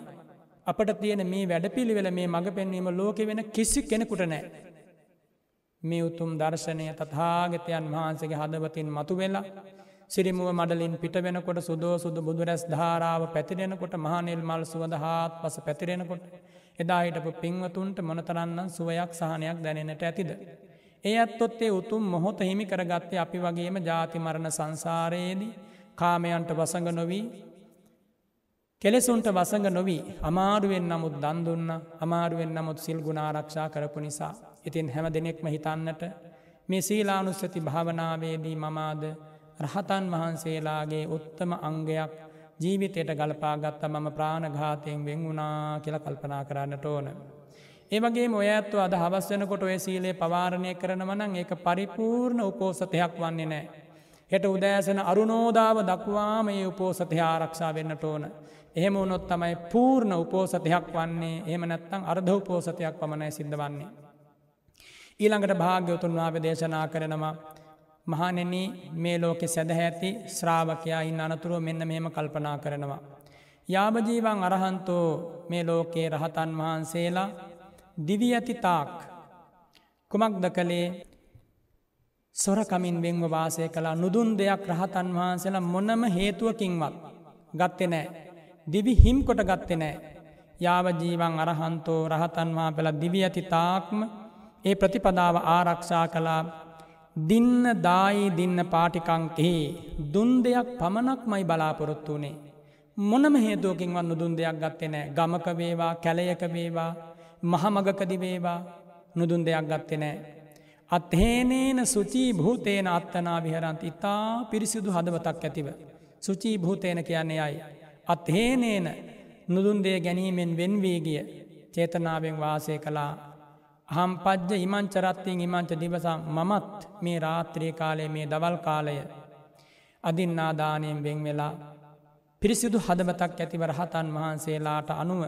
අපට තියෙන මේ වැඩ පිළිවෙල මේ මඟ පෙන්වීම ලෝක වෙන කිසි කෙනෙකුට නෑ. මේ උතුම් දර්ශනය තථාගතයන් වහන්සේගේ හදවතින් මතු වෙලා සිරිමුව මඩලින් පිට වෙනකොට සුදෝ සුදු බුදුරැස් ධාරාව පැතිරෙනකොට මහනිල් මල් සුවඳ හාත් පස පැතිරෙනකොට එදා හිටපු පින්වතුන්ට මොනතරන්නම් සුවයක් සහනයක් දැනෙනට ඇතිද. ඒ ඇත්තොත්තේ උතුම් මොහොත හිමි කරගත්තේ අපි වගේම ජාති මරණ සංසාරයේදී කාමයන්ට වසඟ නොවී කෙලෙසුන්ට වසඟ නොවී අමාරුවෙන් නමුත් දන්දුන්න අමාරුවෙන් නමුත් සිල් ගුණාරක්ෂා කරපු නිසා. ඉතින් හැම දෙනෙක්ම හිතන්නට මේ සීලානුස්සති භාවනාවේදී මමාද රහතන් වහන්සේලාගේ උත්තම අංගයක් ජීවිතයට ගලපාගත්ත මම ප්‍රාණඝාතයෙන් වෙන් වුණා කියල කල්පනා කරන්නට ඕන. ඒවගේ ඔය ඇත්තු අද හවස්වනකොට ඔය සීලේ පවාරණය කරනවනං ඒක පරිපූර්ණ උපෝසතයක් වන්නේ නෑ. හෙට උදෑසන අරුණෝදාව දක්වාම ඒ උපෝසතය ආරක්ෂා වෙන්නට ඕන. එහෙම වුණොත් තමයි පූර්ණ උපෝසතයක් වන්නේ එහෙම නැත්තං අර්ධ උපෝසතයක් පමණයි සිද්ධ වන්නේ. ඊළඟට භාග්‍යවතුන් වාප දේශනා කරනවා මහනෙන මේ ලෝකෙ සැදහැ ඇති ශ්‍රාවකයා ඉන්න අනතුරුව මෙන්න මෙහෙම කල්පනා කරනවා. යාබජීවන් අරහන්තෝ මේ ලෝකයේ රහතන් වහන්සේලා දිවි ඇති තාක් කුමක්ද කළේ සොරකමින් වෙංව වාසය කලා නුදුන් දෙයක් රහතන් වහන්සේලා මොනම හේතුවකින්වත් ගත්තෙ නෑ. දිවි හිම් කොට ගත්තෙ නෑ. යාවජීවන් අරහන්තෝ රහතන්වා පෙළ දිවි ඇති තාක්ම ඒ ප්‍රතිපදාව ආරක්ෂා කලා දින්න දායි දින්න පාටිකංකෙහි දුන් දෙයක් පමණක් මයි බලාපොරොත්තු වනේ. මොනම හේතුවකින් වන්න දුන් දෙයක් ගත්තේ නෑ ගමක වේවා කැලයක වේවා මහමගකදි වේවා නුදුන් දෙයක් ගත්තේ නෑ. අත්හේනේන සුචී භූතේන අත්තනා විහරන්ත ඉතා පිරිසිදු හදවතක් ඇතිව. සුචී භූතේන කියන්නේ අයි. අත්හේනේන නුදුන්දේ ගැනීමෙන් වෙන්වී ගිය චේතනාවෙන් වාසය කලා හම් පජ්ජ ඉමංචරත්තියෙන් ඉමංච දිවසම් මමත් මේ රාත්‍රී කාලය මේ දවල් කාලය අදින්නාදානයෙන් වෙන් වෙලා පිරිසිදු හදවතක් ඇතිව රහතන් වහන්සේලාට අනුව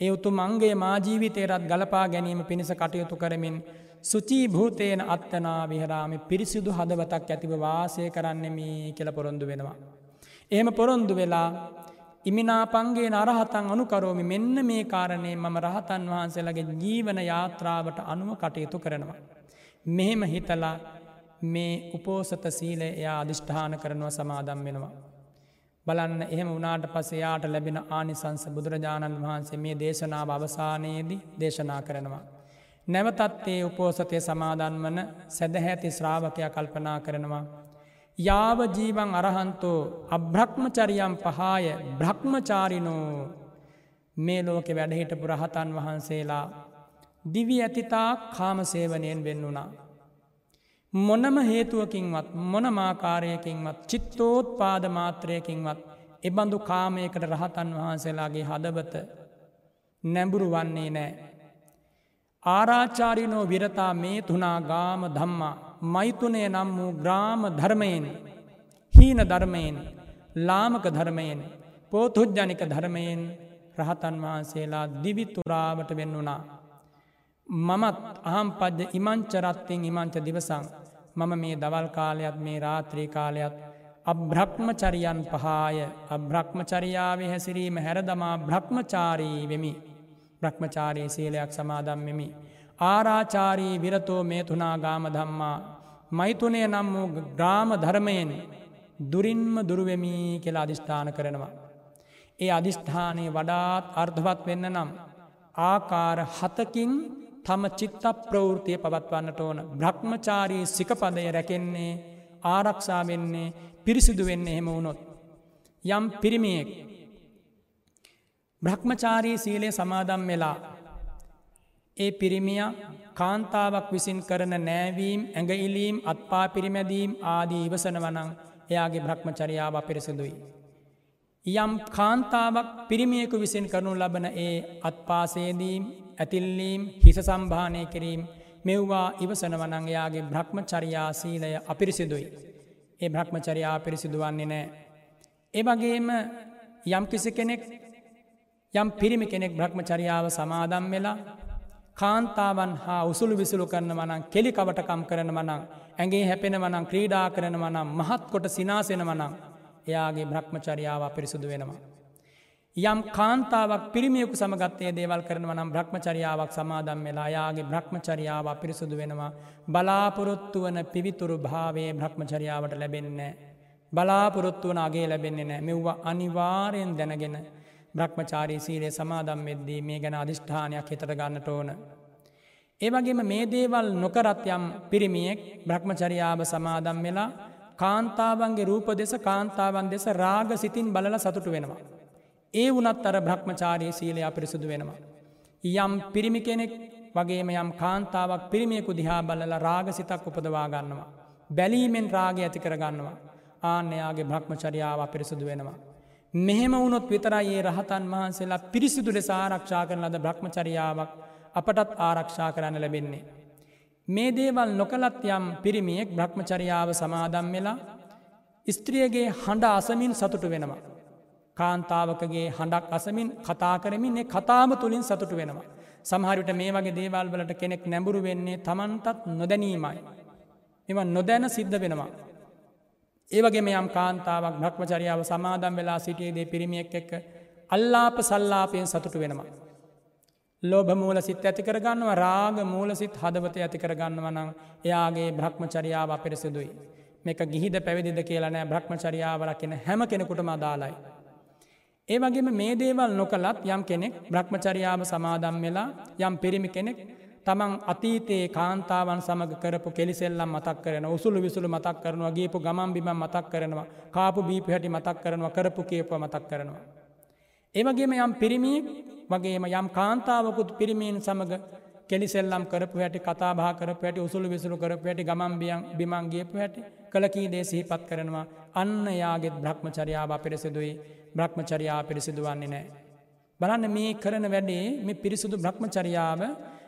ඒ උතු මංගේ මාජීවිතයරත් ගලපා ගැනීම පිණිස කටයුතු කරමින් සුචී භූතයන අත්තනා විහරාම පිරිසිදු හදවතක් ඇතිව වාසය කරන්නෙමී කියල පොරොන්දු වෙනවා. එහෙම පොරොන්දු වෙලා ඉමිනාපන්ගේ නරහතන් අනුකරෝමි මෙන්න මේ කාරණය මම රහතන් වහන්සේලගේ ජීවන යාත්‍රාවට අනුව කටයුතු කරනවා. මෙහෙම හිතලා මේ උපෝසත සීලය එයා අධිෂ්ඨාන කරනවා සමාදම් වෙනවා. බලන්න එහෙම වනාට පසයාට ලැබෙන ආනිසංස බුදුරජාණන් වහන්සේ මේ දේශනාව අවසානයේදී දේශනා කරනවා. නැවතත්තේ උපෝසතය සමාදන් වන සැදහැති ශ්‍රාවකය කල්පනා කරනවා. යාව ජීවන් අරහන්තෝ අබ්‍රහ්මචරියම් පහාය බ්‍රහ්මචාරිනෝ මේ ලෝකෙ වැඩහිටපු රහතන් වහන්සේලා දිවි ඇතිතා කාමසේවනයෙන් වෙන්නුනා. මොනම හේතුවකින්වත් මොනමාකාරයකින්වත් චිත්තෝත් පාද මාත්‍රයකින්වත් එබඳු කාමයකට රහතන් වහන්සේලාගේ හදවත නැඹුරු වන්නේ නෑ. ආරාචාරිනෝ විරතා මේ තුනා ගාම ධම්මා මෛතුනය නම් වූ ග්‍රාම ධර්මයෙන් හීන ධර්මයෙන් ලාමක ධර්මයෙන් පෝතුජ්ජනික ධර්මයෙන් රහතන් වහන්සේලා දිවිතුරාවට වෙන්නුනා. මමත් අහම් පද්ජ ඉමංචරත්තිෙන් ඉමංච දිවසං මම මේ දවල් කාලයත් මේ රාත්‍රී කාලයත් අබ්‍රහ්මචරියන් පහාය අබ්‍රහ්මචරියාවේ හැසිරීම හැරදමා බ්‍රහ්මචාරී වෙමි බ්‍රහ්මචාරී සීලයක් සමාදම්වෙමි. ආරාචාරී විරතෝ මේ තුනා ගාම ධම්මා මෛතුනය නම් වූ ග්‍රාම ධර්මයෙන් දුරින්ම දුරුවෙමී කියලා අධිෂ්ඨාන කරනවා. ඒ අධිෂ්ඨානය වඩාත් අර්ධවත් වෙන්න නම් ආකාර හතකින් තම චිත්ත ප්‍රවෘතිය පවත්වන්නට ඕන බ්‍රහ්මචාරී සිකපදය රැකෙන්නේ ආරක්ෂා වෙන්නේ පිරිසිදු වෙන්න එහෙම වුණොත්. යම් පිරිමියෙක් බ්‍රහ්මචාරී සීලය සමාදම් වෙලා ඒ පිරිමිය කාන්තාවක් විසින් කරන නෑවීම් ඇඟඉලීම් අත්පා පිරිමැදීම් ආදී ඉවසන වනං එයාගේ බ්‍රහ්මචරියාව පිරිසිදුයි. යම් කාන්තාවක් පිරිමියෙකු විසින් කරනු ලබන ඒ අත්පාසේදීම් ඇතිල්ලීම් හිස සම්භානය කිරීම් මෙව්වා ඉවසන වනංයාගේ බ්‍රහ්ම චරියාසීලය අපිරිසිදුයි. ඒ බ්‍රහ්ම චරියා පිරිසිදු වන්නේ නෑ. ඒවගේම යම් කිසි කෙනෙක් යම් පිරිමි කෙනෙක් බ්‍රහ්ම චරියාව සමාදම් වෙලා කාන්තාවන් හා උසුළු විසුළු කරන වනං කෙලි කවටකම් කරන වනං ඇගේ හැපෙන වනං ක්‍රීඩා කරන වනම් මහත් කොට සිනාසෙන වනං එයාගේ බ්‍රහ්මචරියාව පිරිසුදු වෙනවා. යම් කාන්තාවක් පිරිමියකු සමගත්තේ දේවල් කරනව නම් බ්‍රහ්මචරියාවක් සමාදම් වෙලා යාගේ බ්‍රහ්මචරියාව පිරිසුදු වෙනවා බලාපොරොත්තු වන පිවිතුරු භාවේ බ්‍රහ්මචරියාවට ලැබෙන්නේ. බලාපොරොත්තු වන අගේ ලැබෙන්නේ නෑ මෙව්ව අනිවාරයෙන් දැනගෙන බ්‍රහ්මචාරී සීලේ සමාදම් වෙද්දී මේ ගැන අධිෂ්ඨානයක් හිතට ගන්නට ඕන. ඒවගේම මේ දේවල් නොකරත් යම් පිරිමියෙක් බ්‍රහ්මචරියාව සමාදම් වෙලා කාන්තාවන්ගේ රූප දෙස කාන්තාවන් දෙස රාග සිතින් බලල සතුටු වෙනවා. ඒ වනත් අර බ්‍රහ්මචාරී සීලය අපිරිසුදු වෙනවා. යම් පිරිමි කෙනෙක් වගේම යම් කාන්තාවක් පිරිමියකු දිහා බලල රාග සිතක් උපදවා ගන්නවා. බැලීමෙන් රාග ඇති කරගන්නවා. ආන්‍යයාගේ බ්‍රහ්මචරියාව අපිරිසුදු වෙනවා. මෙහෙම වුණොත් විතරයි ඒ රහතන් වහන්සේලා පිරිසිදු ලෙස ආරක්ෂා කරන ලද බ්‍රහ්මචරියාවක් අපටත් ආරක්ෂා කරන්න ලැබෙන්නේ. මේ දේවල් නොකලත් යම් පිරිමියෙක් බ්‍රහ්මචරියාව සමාදම් වෙලා ස්ත්‍රියගේ හඬ අසමින් සතුටු වෙනවා. කාන්තාවකගේ හඬක් අසමින් කතා කරමින් ඒ කතාම තුළින් සතුටු වෙනවා. සමහරිට මේ වගේ දේවල් වලට කෙනෙක් නැඹුරු වෙන්නේ තමන්ටත් නොදැනීමයි. එම නොදැන සිද්ධ වෙනවා. ඒවගේ යම් කාන්තාවක් බ්‍රහ්මචරියාව සමාදම් වෙලා සිටියේදේ පිරිමියෙක් එක්ක අල්ලාප සල්ලාපයෙන් සතුටු වෙනවා. ලෝභ මූල සිත් ඇති කරගන්නව රාග මූල සිත් හදවත ඇති කරගන්නව නම් එයාගේ බ්‍රහ්මචරියාව අපිරිසිදුයි. මේක ගිහිද පැවිදිද කියලා නෑ බ්‍රහ්මචරියාව රකින හැම කෙනෙකුටම අදාලයි. ඒ වගේම මේ දේවල් නොකලත් යම් කෙනෙක් බ්‍රහ්මචරියාව සමාදම් වෙලා යම් පිරිමි කෙනෙක් තමන් අතීතයේ කාන්තාවන් සමඟ කරපු කෙලිසෙල්ලම් මතක් කරන උසුළු විසුළු මතක් කරනවා ගේපු ගමන් බිම මතක් කරනවා කාපු බීප හැටි මතක් කරනවා කරපු කියපුව මතක් කරනවා. ඒවගේම යම් පිරිමි වගේම යම් කාන්තාවකුත් පිරිමීන් සමඟ කෙලිසෙල්ලම් කරපු හැටි කතාබා කරපු හැටි උසුළු විසුළු කරපු හැටි ගමන්බියන් බිමන්ගේපු හැටි කලකී දේ සිහිපත් කරනවා අන්න යාගෙත් බ්‍රහ්මචරියාව පිරිසිදුයි බ්‍රහ්මචරියා පිරිසිදුවන්නේ නෑ. බලන්න මේ කරන වැඩේ මේ පිරිසිදු බ්‍රහ්මචරියාව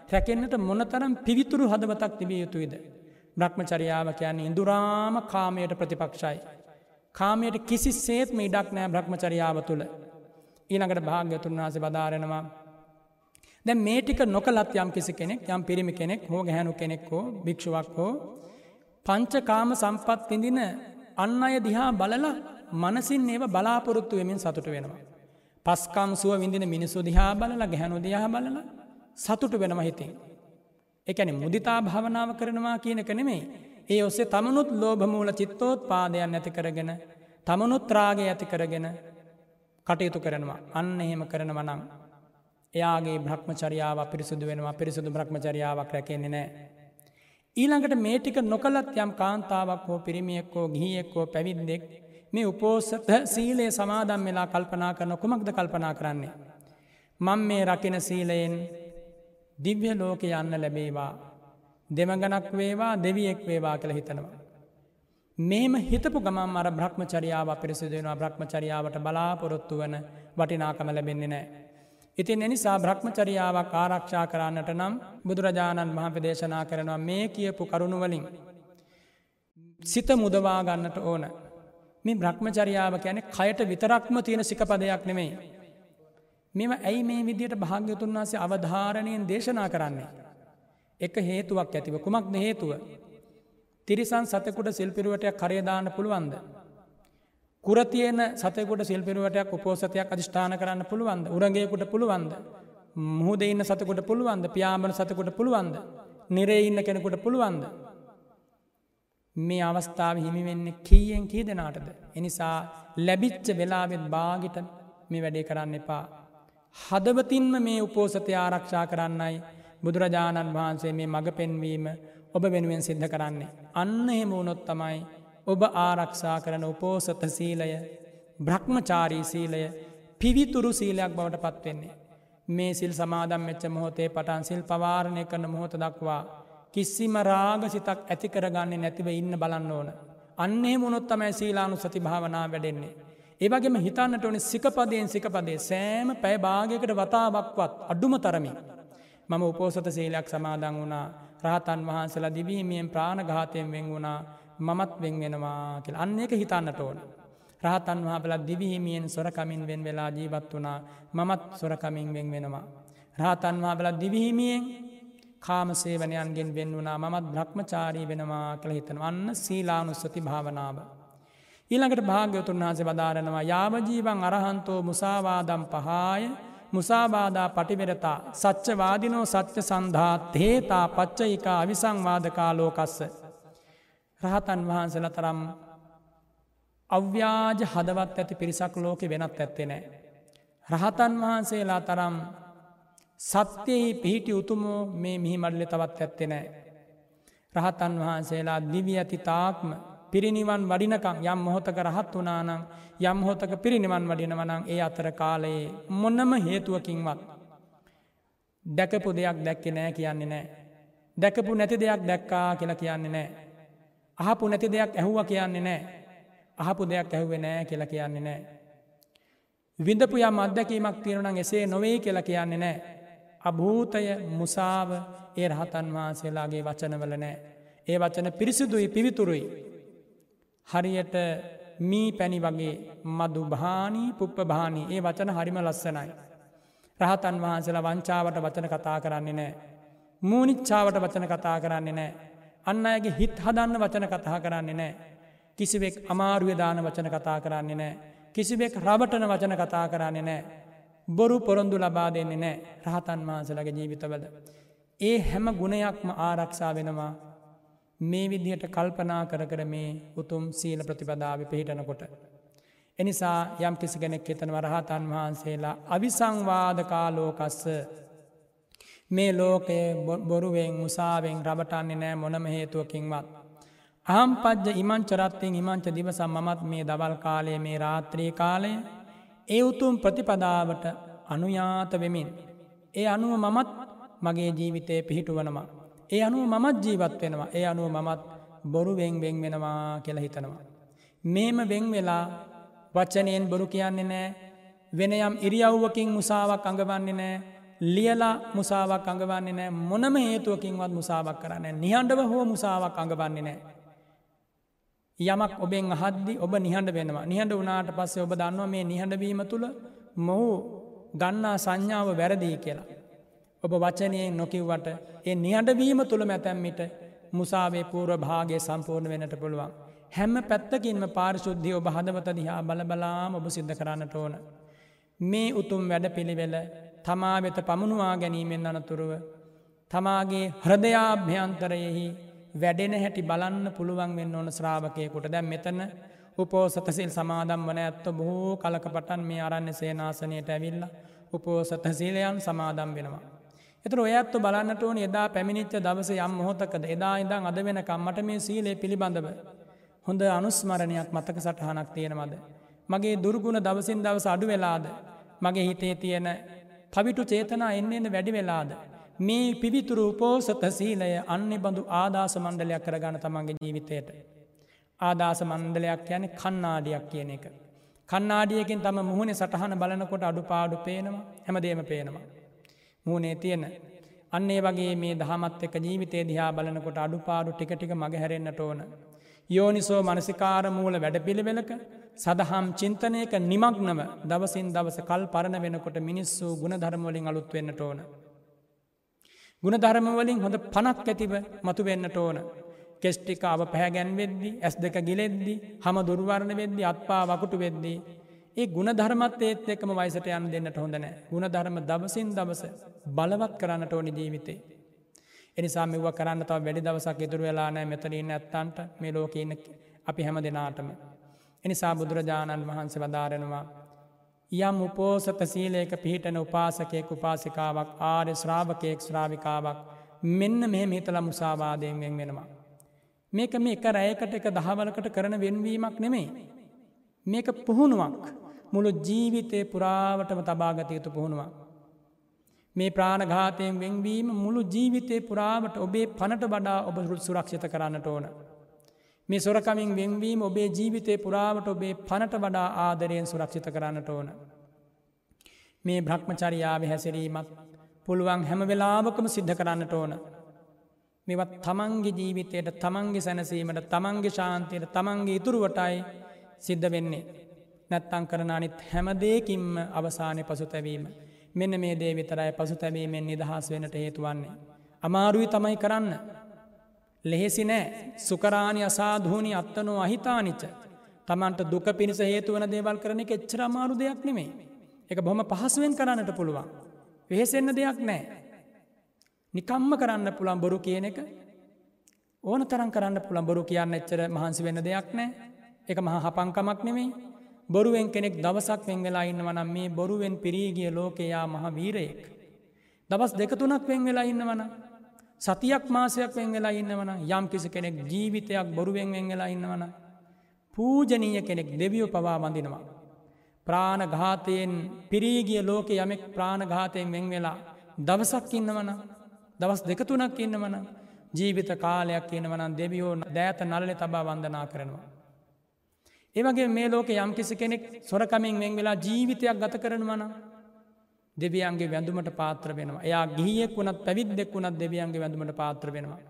රැකෙන්න්නට මොනතරම් පිවිතුරු හදවතක් තිබිය යුතුයිද. බ්‍රහ්මචරියාව කියන්නේ ඉඳුරාම කාමයට ප්‍රතිපක්ෂයි. කාමයට කිසි සේත්ම ඉඩක් නෑ බ්‍රහ්මචරියාව තුළ ඊනකට භාග්‍යතුන් වහස බදාරෙනවා. දැ මේටික නොකලත් යම් කිසි කෙනෙක් යම් පිරිමි කෙනෙක් හෝ ගැහැනු කෙනෙක් හෝ භික්ෂුවක් හෝ පංචකාම සම්පත් විඳින අන්න අය දිහා බලලා මනසින් ඒව බලාපොරොත්තු වෙමින් සතුට වෙනවා. පස්කම් සුව විඳින මිනිසු දිහා බලලා ගැහැනු දිහා බලලා සතුටු වෙනම හිතින්. එකැන මුදිතා භාවනාව කරනවා කියනක නෙමේ. ඒ ඔස්සේ තමනුත් ලෝභමූල චිත්තෝත් පාදයන් ඇති කරගෙන තමනුත් රාගය ඇති කරගෙන කටයුතු කරනවා අන්න එහෙම කරනව නම් එයාගේ බ්‍රහ්මචරියාව පිරිසුදු වෙනවා පිරිසුදු බ්‍රහ්මචරියාවක් රැකෙන්නේ නෑ. ඊළඟට මේටික නොකලත් යම් කාන්තාවක් හෝ පිරිමියෙක්කෝ ගිහියෙක්කෝ පැවිද්දෙක් මේ උපෝසත සීලේ සමාදම් වෙලා කල්පනා කරන කුමක්ද කල්පනා කරන්නේ. මං මේ රකින සීලයෙන් දිව්‍ය ලෝක යන්න ලැබේවා දෙමගනක් වේවා දෙවියෙක් වේවා කළ හිතනවා. මෙම හිතපු ගමම් අර බ්‍රහ්මචරියාව පිරිසිදුවෙනවා බ්‍රහ්මචරියාවට බලාපොරොත්තු වන වටිනාකම ලැබෙන්නේ නෑ. ඉතින් එනිසා බ්‍රහ්මචරියාවක් ආරක්ෂා කරන්නට නම් බුදුරජාණන් මහප දේශනා කරනවා මේ කියපු කරුණුවලින්. සිත මුදවා ගන්නට ඕන. මේ බ්‍රහ්මචරියාව කියන කයට විතරක්ම තියෙන සිකපදයක් නෙමෙයි. මෙම ඇයි මේ විදියට භාග්‍යතුන් වන්සේ අවධාරණයෙන් දේශනා කරන්නේ. එක හේතුවක් ඇතිව කුමක්ද හේතුව තිරිසන් සතකුට සිල්පිරුවටයක් කරයදාන්න පුළුවන්ද. කුරතියන සතකුට සිල්පිරුවටයක් උපෝසතයක් අධිෂ්ඨාන කරන්න පුළුවන්ද උරගේකුට පුළුවන්ද. මුහද ඉන්න සතකුට පුළුවන්ද පියාමන සතකුට පුළුවන්ද. නිරේ ඉන්න කෙනෙකුට පුළුවන්ද. මේ අවස්ථාව හිමිවෙන්නේ කීයෙන් කී දෙනාටද. එනිසා ලැබිච්ච වෙලාවෙත් බාගිට මේ වැඩේ කරන්න එපා. හදවතින්ම මේ උපෝසතය ආරක්ෂා කරන්නයි බුදුරජාණන් වහන්සේ මේ මඟ පෙන්වීම ඔබ වෙනුවෙන් සිද්ධ කරන්නේ. අන්න එහෙම වුණොත් තමයි ඔබ ආරක්ෂා කරන උපෝසත සීලය බ්‍රහ්මචාරී සීලය පිවිතුරු සීලයක් බවට පත්වෙන්නේ. මේ සිල් සමාදම් මෙච්ච මොහොතේ පටන් සිල් පවාරණය කරන මොහොත දක්වා කිසිම රාගසිතක් ඇති කරගන්නේ නැතිව ඉන්න බලන්න ඕන. අන්නේ මුණොත් තමයි සීලානු සති භාවනා වැඩෙන්නේ. ඒවගේම හිතන්නට ඕන සිකපදයෙන් සිකපදේ සෑම පැය භාගයකට වතාවක්වත් අඩුම තරමින්. මම උපෝසත සීලයක් සමාදන් වුණා රහතන් වහන්සලා දිවීමයෙන් ප්‍රාණඝාතයෙන් වෙන් වුණා මමත් වෙන් වෙනවා කියල අන්න එක හිතන්නට ඕන. රහතන් වහබලත් දිවිහිමියෙන් සොරකමින් වෙන් වෙලා ජීවත් වනා මමත් සොරකමින් වෙන් වෙනවා. රහතන් වහබලත් දිවිහිමියෙන් කාමසේවනයන්ගෙන් වෙන් වුනා මමත් බ්‍රහ්මචාරී වෙනවා කළ හිතන වන්න සීලානුස්සති භාවනාව. ඊළඟට භාග්‍යවතුන් වහස වදාරනවා යාවජීවන් අරහන්තෝ මුසාවාදම් පහාය මුසාබාධා පටිවෙරතා සච්චවාදිනෝ සච්ච සන්ධා තේතා පච්චයිකා අවිසංවාදකාලෝකස්ස. රහතන් වහන්සල තරම් අව්‍යාජ හදවත් ඇති පිරිසක් ලෝකෙ වෙනත් ඇත්තේ නෑ. රහතන් වහන්සේලා තරම් සත්‍යයෙහි පිහිටි උතුමෝ මේ මිහි මඩලි තවත් ඇත්තේ නෑ. රහතන් වහන්සේලා දිවි ඇති තාක්ම පිරිනිවන් වඩිනකං යම් මොහොතක රහත් වනානං යම් හොතක පිරිනිවන් වඩිනවනං ඒ අතර කාලයේ මොන්නම හේතුවකින්වත් දැකපු දෙයක් දැක්කෙ නෑ කියන්නේ නෑ. දැකපු නැති දෙයක් දැක්කා කියලා කියන්නේ නෑ. අහපු නැති දෙයක් ඇහුව කියන්නේ නෑ. අහපු දෙයක් ඇහුවේ නෑ කියලා කියන්නේ නෑ. විඳපු යම් අත්දැකීමක් තියෙනනම් එසේ නොවේ කියලා කියන්නේ නෑ. අභූතය මුසාව ඒ රහතන් වහන්සේලාගේ වචනවල නෑ. ඒ වචන පිරිසිදුයි පිවිතුරුයි හරියට මී පැණි වගේ මදු භානී පුප්ප භානී ඒ වචන හරිම ලස්සනයි. රහතන් වහන්සේලා වංචාවට වචන කතා කරන්නේ නෑ. මූනිච්චාවට වචන කතා කරන්නේ නෑ. අන්න අයගේ හිත් හදන්න වචන කතා කරන්නේ නෑ. කිසිවෙක් අමාරුවදාන වචන කතා කරන්නේ නෑ. කිසිවෙක් රබටන වචන කතා කරන්නේ නෑ. බොරු පොරොන්දු ලබා දෙන්නේ නෑ රහතන් වහන්සලගේ ජීවිතවල. ඒ හැම ගුණයක්ම ආරක්ෂා වෙනවා මේ විදිහට කල්පනා කර කර මේ උතුම් සීල ප්‍රතිපදාව පිහිටනකොට. එනිසා යම් කිසි කෙනෙක් එතන වරහතන් වහන්සේලා අවිසංවාදකාලෝකස්ස මේ ලෝකය බොරුවෙන් මුසාාවෙන් රබටන්නේ නෑ මොනම හේතුවකින්වත්. අහම් පජ්ජ ඉමංචරත්තිෙන් ඉමංච දිවසම් මමත් මේ දවල් කාලය මේ රාත්‍රී කාලය ඒ උතුම් ප්‍රතිපදාවට අනුයාත වෙමින්. ඒ අනුව මමත් මගේ ජීවිතය පිහිටුවනවා. ඒ අනුව මමත් ජීවත් වෙනවා ඒ අනුව මමත් බොරු වෙන් වෙන් වෙනවා කියලා හිතනවා. මේම වෙන් වෙලා වච්චනයෙන් බොරු කියන්නේ නෑ වෙන යම් ඉරියව්වකින් මුසාවක් අඟවන්නේ නෑ ලියලා මුසාවක් අඟවන්නේ නෑ මොනම හේතුවකින්වත් මුසාවක් කරන්න නිහඬව හෝ මුසාවක් අඟවන්නේ නෑ. යමක් ඔබෙන් අහද්දි ඔබ නිහඬ වෙනවා නිහඬ වනාට පස්සේ ඔබ දන්නවා මේ නිහඬවීම තුළ මොහු ගන්නා සංඥාව වැරදිී කියලා. ඔබ වචනයෙන් නොකිව්වට ඒ නිහඬවීම තුළ මැතැම්මිට මුසාවේ පූර්ව භාගය සම්පූර්ණ වෙනට පුළුවන්. හැම පැත්තකින්ම පාරිශුද්ධිය ඔබ හදවත දිහා බලබලාම ඔබ සිද්ධ කරන්නට ඕන. මේ උතුම් වැඩ පිළිවෙල තමා වෙත පමුණවා ගැනීමෙන් අනතුරුව. තමාගේ හෘදයාභ්‍යන්තරයෙහි වැඩෙන හැටි බලන්න පුළුවන් වෙන්න ඕන ශ්‍රාවකයකුට දැම් මෙතන උපෝසතසිල් සමාදම් වන ඇත්ත බොහෝ කලක පටන් මේ අරන්න සේනාසනයට ඇවිල්ල උපෝසත සීලයන් සමාදම් වෙනවා. එතර ඔයත්තු බලන්නට ඕන එදා පැමිණිච්ච දවස යම් මොහොතකද එදා ඉදං අද වෙනකම් මට මේ සීලේ පිළිබඳව හොඳ අනුස්මරණයක් මතක සටහනක් තියෙනවද. මගේ දුර්ගුණ දවසින් දවස අඩු වෙලාද. මගේ හිතේ තියෙන පවිටු චේතනා එන්න එන්න වැඩි වෙලාද. මේ පිවිතුරු උපෝසත සීලය අන්නෙ බඳු ආදාස මණ්ඩලයක් කරගන තමන්ගේ ජීවිතයට. ආදාස මණ්ඩලයක් යන කන්නාඩියක් කියන එක. කන්නාඩියකින් තම මුහුණේ සටහන බලනකොට අඩු පාඩු පේනවා හැමදේම පේනවා. මූනේ තියෙන. අන්නේ වගේ මේ දහමත් එක ජීවිතේ දිහා බලනකොට අඩුපාඩු ටිකටික මගහැරෙන්න්නට ඕන. යෝනිසෝ මනසිකාර මූල වැඩ පිළිවෙලක සදහම් චින්තනයක නිමක්නව දවසින් දවස කල් පරණ වෙනකොට මිනිස්සු ගුණ ධර්මවලින් අලුත් වෙන්නට ඕන. ගුණ ධර්මවලින් හොඳ පනක් ඇතිව මතු වෙන්නට ඕන. කෙස්්ටිකාව පැහැගැන් වෙද්දි ඇස් දෙක ගිලෙද්දි හම දුර්වරණ වෙද්දි අත්පා වකුටු වෙද්දී ඒ ගුණ ධර්මත් ඒත් එක්කම වයිසට යන් දෙන්නට හොඳනෑ ගුණ ධර්ම දවසින් දවස බලවත් කරන්නට ඕනි ජීවිතේ. එනිසා මෙව කරන්න තව වැඩි දවසක් ඉතුරු වෙලා නෑ මෙතනන්න ඇත්තන්ට මේ ලෝකඉන්න අපි හැම දෙනාටම. එනිසා බුදුරජාණන් වහන්සේ වදාරෙනවා. යම් උපෝසත සීලේක පිහිටන උපාසකයෙක් උපාසිකාවක් ආර්ය ශ්‍රාවකයෙක් ශ්‍රාවිකාවක් මෙන්න මෙහ හිතල මුසාවාදයෙන් වෙන් වෙනවා. මේක මේ එක රෑකට එක දහවලකට කරන වෙන්වීමක් නෙමෙයි. මේක පුහුණුවක්. මුළු ජීවිතය පුරාවටම තබාගත යුතු පුහුණුවක්. මේ ප්‍රාණඝාතයෙන් වෙන්වීම මුළු ජීවිතය පුරාවට ඔබේ පනට වඩා ඔබ සුරක්ෂිත කරන්නට ඕන. මේ සොරකමින් වෙන්වීම ඔබේ ජීවිතය පුරාවට ඔබේ පනට වඩා ආදරයෙන් සුරක්ෂිත කරන්නට ඕන. මේ බ්‍රහ්මචරියාව හැසිරීමත් පුළුවන් හැම වෙලාවකම සිද්ධ කරන්නට ඕන. මෙවත් තමන්ගේ ජීවිතයට තමන්ගේ සැනසීමට තමන්ගේ ශාන්තයට තමන්ගේ ඉතුරුවටයි සිද්ධ වෙන්නේ. නැත්තං කරන අනිත් හැමදේකින්ම අවසානය පසු තැවීම. මෙන්න මේ දේ විතරයි පසු තැවීමෙන් නිදහස් වෙනට හේතුවන්නේ. අමාරුයි තමයි කරන්න. ලෙහෙසි නෑ සුකරාණි අසාධූනි අත්තනෝ අහිතානිච්ච. තමන්ට දුක පිණිස හේතුවන දේවල් කරන එක එච්චර අමාරු දෙයක් නෙමේ. එක බොහොම පහසුවෙන් කරන්නට පුළුවන්. වෙහෙසෙන්න දෙයක් නෑ. නිකම්ම කරන්න පුළන් බොරු කියන එක ඕන තරන් කරන්න පුළන් බොරු කියන්න එච්චර මහන්සි වෙන්න දෙයක් නෑ එක මහා හපංකමක් නෙමෙයි බොරුවෙන් කෙනෙක් දවසක් වෙන් වෙලා ඉන්නවනම් මේ බොරුවෙන් පිරීගිය ලෝකයා මහ වීරයෙක්. දවස් දෙකතුනක් වෙන් වෙලා ඉන්නවන. සතියක් මාසයක් වෙන් වෙලා ඉන්නවන යම් කිසි කෙනෙක් ජීවිතයක් බොරුවෙන් වෙන් වෙලා ඉන්නවන. පූජනීය කෙනෙක් දෙවියෝ පවා වඳිනවා. ප්‍රාණඝාතයෙන් පිරීගිය ලෝක යමෙක් ප්‍රාණඝාතයෙන් වෙන් වෙලා දවසක් ඉන්නවන දවස් දෙකතුනක් ඉන්නවන ජීවිත කාලයක් ඉන්නවනන් දෙවියෝ දෑත නල්ලෙ තබා වන්දනා කරනවා. ඒවගේ මේ ලෝක යම් කිසි කෙනෙක් සොරකමින් වෙන් වෙලා ජීවිතයක් ගත කරනවන දෙවියන්ගේ වැඳුමට පාත්‍ර වෙනවා එයා ගිහියෙක් වුණත් පැවිද්දෙක් වුණත් දෙවියන්ගේ වැඳුමට පාත්‍ර වෙනවා.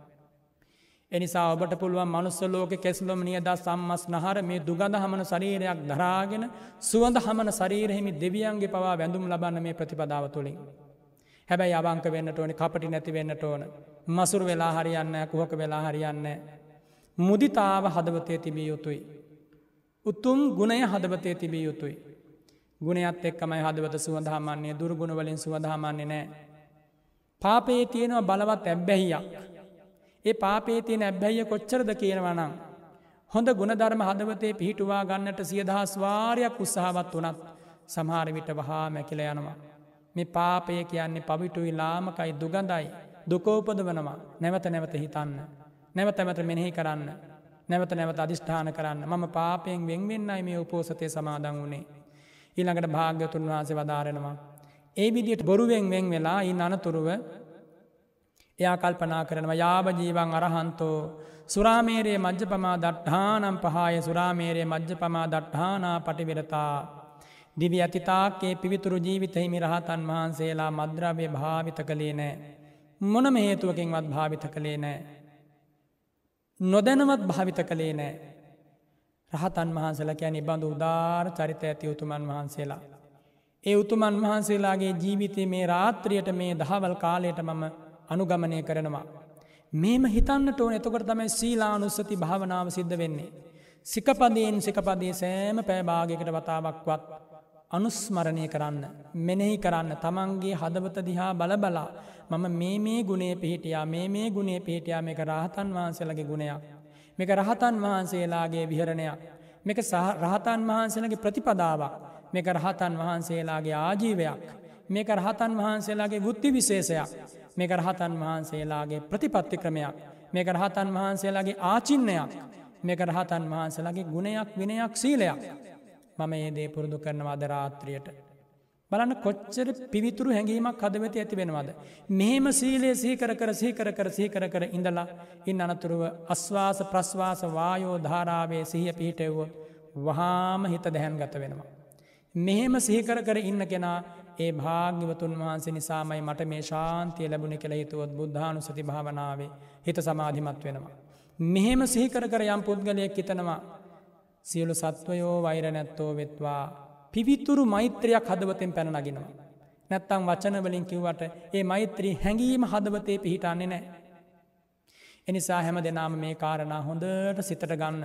එනිසා ඔබට පුළුවන් මනුස්ස ලෝක කෙස්ලොම නියද සම්මස් නහර මේ දුගඳ හමන ශරීරයක් දරාගෙන සුවඳ හමන ශරීරහෙමි දෙවියන්ගේ පවා වැඳුම් ලබන්න මේ ප්‍රතිපදාව තුළින්. හැබැයි අවංක වෙන්නට ඕනි කපටි නැති වෙන්නට ඕන මසුර වෙලා හරියන්න කුහක වෙලා හරියන්න. මුදිතාව හදවතය තිබිය යුතුයි. උතුම් ගුණය හදවතය තිබිය යුතුයි. ගුණයත් එක්කමයි හදවත සුවඳහාමන්නේ දුර්ගුණවලින් සුවඳහාමන්නේ නෑ. පාපේ තියෙනවා බලවත් ඇබ්බැහියක්. ඒ පාපේ තියෙන ඇබ්බැහිය කොච්චරද කියනවනම්. හොඳ ගුණධර්ම හදවතේ පිහිටුවා ගන්නට සියදහස් වාරයක් උත්සාහවත් වනත් සමහරවිට වහා මැකිල යනවා. මේ පාපය කියන්නේ පවිටුයි ලාමකයි දුගඳයි දුකෝපද වනවා නැවත නැවත හිතන්න. නැවත ඇමත මෙනෙහි කරන්න නැවත නැවත අධිෂ්ඨාන කරන්න මම පාපයෙන් වෙන්වෙන්නයි මේ උපෝසතය සමාදන් වුණේ. ඊළඟට භාග්‍යතුන් වහන්සේ වදාරෙනවා. ඒ විදියට බොරුවෙන් වෙන් වෙලා ඉන් අනතුරුව එයා කල්පනා කරනවා යාභජීවන් අරහන්තෝ සුරාමේරයේ මජ්්‍ය පමා දට්හානම් පහය සුරාමේරයේ මජ්්‍ය පමා දට්හානා පටිවිරතා. දිවි ඇතිතාක්කේ පිවිතුරු ජීවිතහිමි රහතන් වහන්සේලා මද්‍රව්‍ය භාවිත කළේ නෑ. මොනම හේතුවකින්වත් භාවිත කළේ නෑ. නොදැනවත් භාවිත කළේ නෑ. රහතන් වහන්සේලා කියන බඳු උදාර චරිත ඇති උතුමන් වහන්සේලා. ඒ උතුමන් වහන්සේලාගේ ජීවිතය මේ රාත්‍රියයට මේ දහවල් කාලයට මම අනුගමනය කරනවා. මේම හිතන්නට ඕන එතකොට තමයි සීලානුස්සති භාවනාව සිද්ධ වෙන්නේ. සිකපදයෙන් සිකපදේ සෑම පෑභාගකට වතාවක්වත් අනුස්මරණය කරන්න මෙනෙහි කරන්න තමන්ගේ හදවත දිහා බලබලා මම මේ මේ ගුණේ පිහිටියා මේ මේ ගුණේ පිහිටියා මේක රහතන් වහන්සේලගේ ගුණයක්. මේක රහතන් වහන්සේලාගේ විහරණයක්. මේක රහතන් වහන්සේලගේ ප්‍රතිපදාවක්. මේක රහතන් වහන්සේලාගේ ආජීවයක්. මේක රහතන් වහන්සේලාගේ බුද්ධි විශේෂයක්. මේක රහතන් වහන්සේලාගේ ප්‍රතිපත්ති ක්‍රමයක්. මේක රහතන් වහන්සේලාගේ ආචින්නයක්. මේක රහතන් වහන්සේලාගේ ගුණයක් විනයක් සීලයක්. මම ඒ දේ පුරුදු කරනවා අද රාත්‍රියයට. බලන්න කොච්චර පිවිතුරු හැඟීමක් හදවති ඇති වෙනවාද. මෙහෙම සීලේ සීකර කර සීකර කර සීකර කර ඉඳලා ඉන් අනතුරුව අස්වාස ප්‍රස්වාස වායෝ ධාරාවේ සිහිය පිහිටෙව්වොත් වහාම හිත දැහැන් ගත වෙනවා. මෙහෙම සහිකර කර ඉන්න කෙනා ඒ භාග්‍යවතුන් වහන්සේ නිසාමයි මට මේ ශාන්තිය ලැබුණ කෙළ හිතුවත් බුද්ධානු සති භාවනාවේ හිත සමාධිමත් වෙනවා. මෙහෙම සිහිකර කර යම් පුද්ගලයක් හිතනවා සියලු සත්වයෝ වෛර නැත්තෝ වෙත්වා පිවිතුරු මෛත්‍රයක් හදවතෙන් පැන නගෙනවා. නැත්තං වචනවලින් කිව්වට ඒ මෛත්‍රී හැඟීම හදවතේ පිහිටන්නේ නෑ. එනිසා හැම දෙනාම මේ කාරණා හොඳට සිතට ගන්න.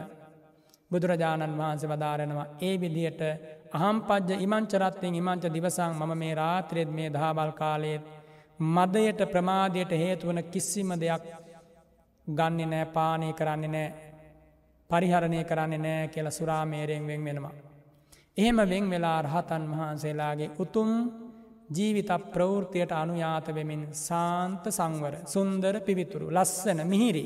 බුදුරජාණන් වහන්සේ වදාරෙනවා ඒ විදියට අහම් පජ්ජ ඉමංචරත්වයෙන් ඉමංච දිවසං මම මේ රාත්‍රයත් මේ දහබල් කාලයේත් මදයට ප්‍රමාදයට හේතුවන කිසිම දෙයක් ගන්න නෑ පානය කරන්නේ නෑ පරිහරණය කරන්නේ නෑ කියල සුරාමේරයෙන් වෙන් වෙනවා. එහෙම වෙන් වෙලා රහතන් වහන්සේලාගේ උතුම් ජීවිත ප්‍රවෘතියට අනුයාත වෙමින් සාන්ත සංවර සුන්දර පිවිතුරු ලස්සන මිහිරි